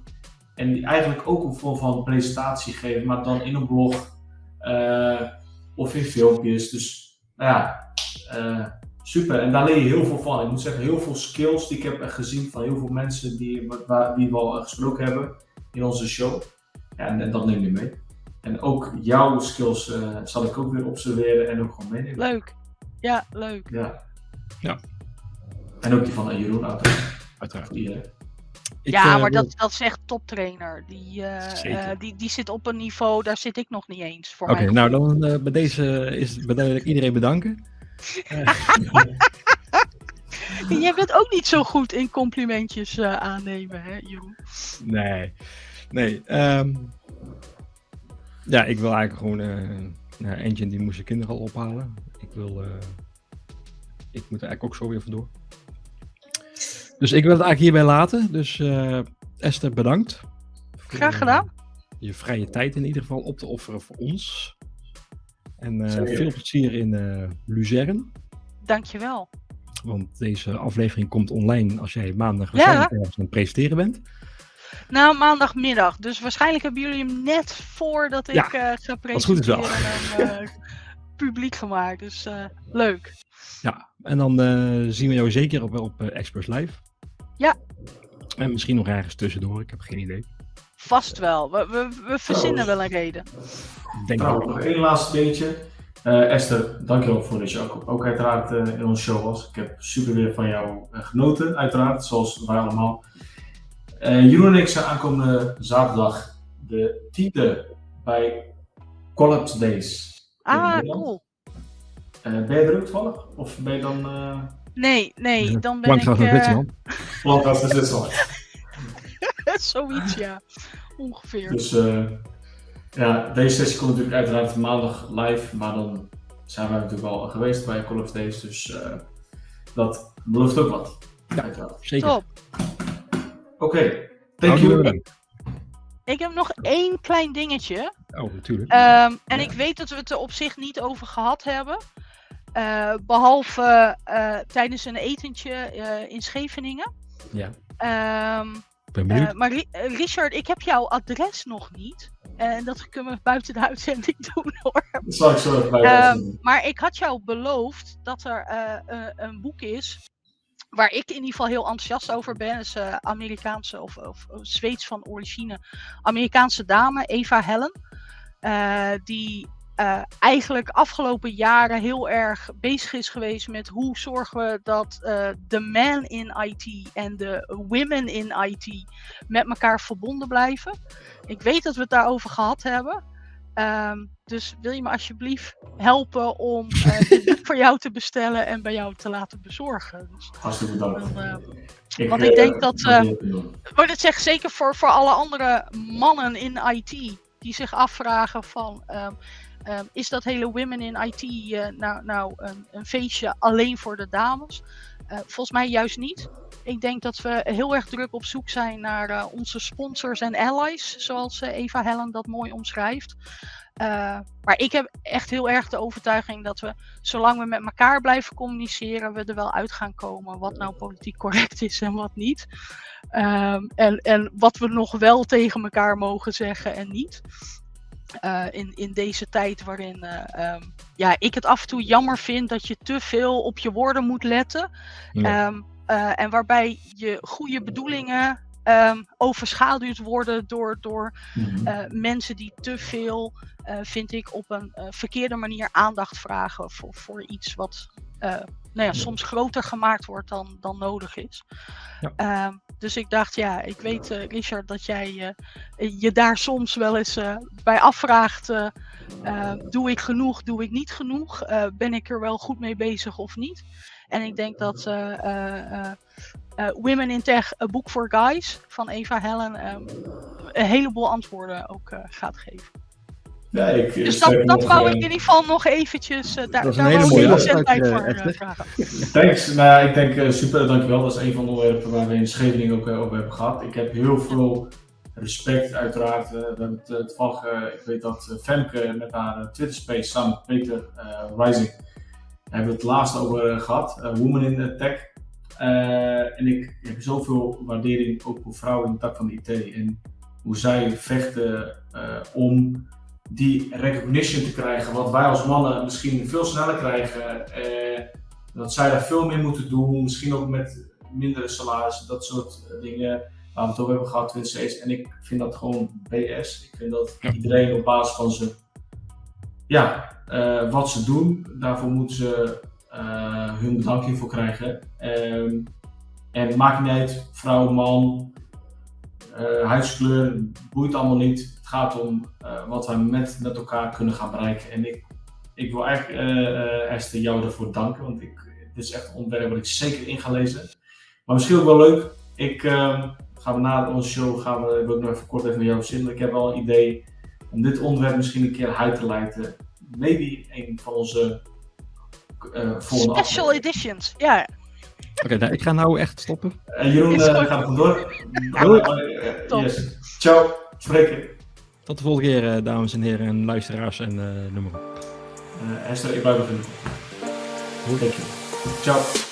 En die eigenlijk ook een vorm van presentatie geven, maar dan in een blog eh, of in filmpjes. Dus nou ja, super. En daar leer je heel veel van. Ik moet zeggen, heel veel skills die ik heb gezien van heel veel mensen die, waar, die we al gesproken hebben in onze show. Ja, en, en dat neem je mee. En ook jouw skills eh, zal ik ook weer observeren en ook gewoon meenemen. Leuk. Ja, leuk. Ja. Ja. En ook die van eh, Jeroen, uiteraard. Uiteraard. Iedereen. Ik, ja, eh, maar dat, dat is echt toptrainer. Die, eh, die, die zit op een niveau, daar zit ik nog niet eens. Voor Oké, nou dan eh, bij deze is bij deze wil ik iedereen bedanken. (laughs) Jij bent ook niet zo goed in complimentjes eh, aannemen, hè, Jeroen? Nee, nee. ehm, ja, ik wil eigenlijk gewoon. nou, Engine die moest zijn kinderen al ophalen. Ik wil. eh, ik moet er eigenlijk ook zo weer vandoor. Dus ik wil het eigenlijk hierbij laten. Dus eh, Esther, bedankt. Graag gedaan. je vrije tijd in ieder geval op te offeren voor ons. En veel plezier in eh Luzern. Dankjewel. Want deze aflevering komt online als jij maandag Ja. waarschijnlijk ergens aan het presenteren bent. Nou, maandagmiddag. Dus waarschijnlijk hebben jullie hem net voordat ik Ja, eh ga als het goed is wel. presenteren eh, (laughs) publiek gemaakt. Dus eh, leuk. Ja, en dan eh, zien we jou zeker op, op Express Live. Ja. En misschien nog ergens tussendoor, ik heb geen idee. Vast wel. We, we, we verzinnen wel een reden. Denk Nou, nog één laatste dingetje. Eh, Esther, dankjewel voor dat je ook, ook uiteraard in onze show was. Ik heb super weer van jou genoten, uiteraard, zoals wij allemaal. Eh, Jeroen en ik zijn aankomende zaterdag de tiende bij Collapse Days. Ah, cool. Eh, ben je er ook toevallig? Of ben je dan uh, Nee, nee, dan ben ik... Langstraat naar eh, Zwitserland. als de Zwitserland? zoiets, ja. Ongeveer. Dus eh, ja, deze sessie komt natuurlijk uiteraard maandag live, maar dan zijn wij natuurlijk al geweest bij of Days, dus eh, dat belooft ook wat. Ja. Zeker. Top. Oké, thank Hartelijk you. Ik heb nog één klein dingetje. Oh, natuurlijk. Ehm, en Ja. ik weet dat we het er op zich niet over gehad hebben. Eh, behalve eh, tijdens een etentje eh, in Scheveningen. ja, Ehm, ben benieuwd. maar Ri- Richard, ik heb jouw adres nog niet. En dat kunnen we buiten de uitzending (laughs) doen hoor. Dat zal ik zo even Ehm, maar ik had jou beloofd dat er een boek is. Waar ik in ieder geval heel enthousiast over ben. Is eh, Amerikaanse of, of, Zweeds van origine. Amerikaanse dame, Eva Hellen. eh, die eh, eigenlijk afgelopen jaren heel erg bezig is geweest met hoe zorgen we dat de man in IT en de women in IT met elkaar verbonden blijven. Ik weet dat we het daarover gehad hebben. Ehm, dus wil je me alsjeblieft helpen om eh, dit (laughs) boek voor jou te bestellen en bij jou te laten bezorgen? Dus hartstikke bedankt. dan, eh, Want ik denk dat, eh, doen. Maar dat zeg zeker voor, voor alle andere mannen in IT die zich afvragen van ehm, ehm, is dat hele Women in IT eh, nou, nou een, een feestje alleen voor de dames? Eh, volgens mij juist niet. Ik denk dat we heel erg druk op zoek zijn naar eh, onze sponsors en allies, zoals eh, Eva Hellen dat mooi omschrijft. Maar ik heb echt heel erg de overtuiging dat we, zolang we met elkaar blijven communiceren, we er wel uit gaan komen wat nou politiek correct is en wat niet. Ehm, en, en wat we nog wel tegen elkaar mogen zeggen en niet. Eh, in, in deze tijd waarin eh, ehm, ja, ik het af en toe jammer vind dat je te veel op je woorden moet letten. Ja. Ehm, eh, en waarbij je goede bedoelingen ehm, overschaduwd worden door, door Mhm. mensen die te veel, vind ik, op een verkeerde manier aandacht vragen voor, voor iets wat nou ja, soms groter gemaakt wordt dan, dan nodig is. Ja. Ehm, dus ik dacht, ja, ik weet, eh, Richard, dat jij eh, je daar soms wel eens eh, bij afvraagt: eh, eh, doe ik genoeg, doe ik niet genoeg? Ben ik er wel goed mee bezig of niet? En ik denk dat Women in Tech, A Book for Guys van Eva Hellen ehm, een heleboel antwoorden ook gaat geven. Ja, ik, Dus dat, dat nog, wou eh, ik in ieder geval nog eventjes, eh, daar, daar wou ik afsluit, tijd eh, voor vragen. (laughs) Thanks. Nou, ja, ik denk super, dankjewel. Dat is een van de onderwerpen waar we in Scheveningen ook over hebben gehad. Ik heb heel veel respect, uiteraard. We hebben het toevallig, eh, ik weet dat Femke met haar Twitter space samen met Peter Rising hebben we het laatst over eh, gehad. eh, Women in Tech. Eh, en ik heb zoveel waardering ook voor vrouwen in de tak van de IT. En hoe zij vechten eh, om die recognition te krijgen. Wat wij als mannen misschien veel sneller krijgen. eh, dat zij daar veel meer moeten doen. Misschien ook met mindere salaris. Dat soort dingen. Waar we het over hebben gehad. En ik vind dat gewoon BS. Ik vind dat iedereen op basis van zijn. Ja, eh, wat ze doen. Daarvoor moeten ze eh, hun bedanking voor krijgen. Ehm, en het maakt niet uit, vrouw, man, eh, huidskleur, boeit allemaal niet. Het gaat om eh, wat wij met, met elkaar kunnen gaan bereiken. En ik, ik wil eigenlijk, eh, Esther, jou daarvoor danken, want ik, dit is echt een onderwerp wat ik zeker in ga lezen. Maar misschien ook wel leuk, ik ehm, gaan we na onze show, gaan we, wil ik nog even kort even naar jou zin. Ik heb wel een idee om dit onderwerp misschien een keer uit te leiden. Maybe een van onze volgende Special editions, ja. Oké, nou, ik ga nou echt stoppen. Eh, Jeroen eh, gaat er vandoor. Doei. Top. yes. Ciao, spreken. Tot de volgende keer, eh, dames en heren en luisteraars en eh noem maar op. Eh, Esther, ik blijf nog in de kop. Goed, dankjewel. Ciao.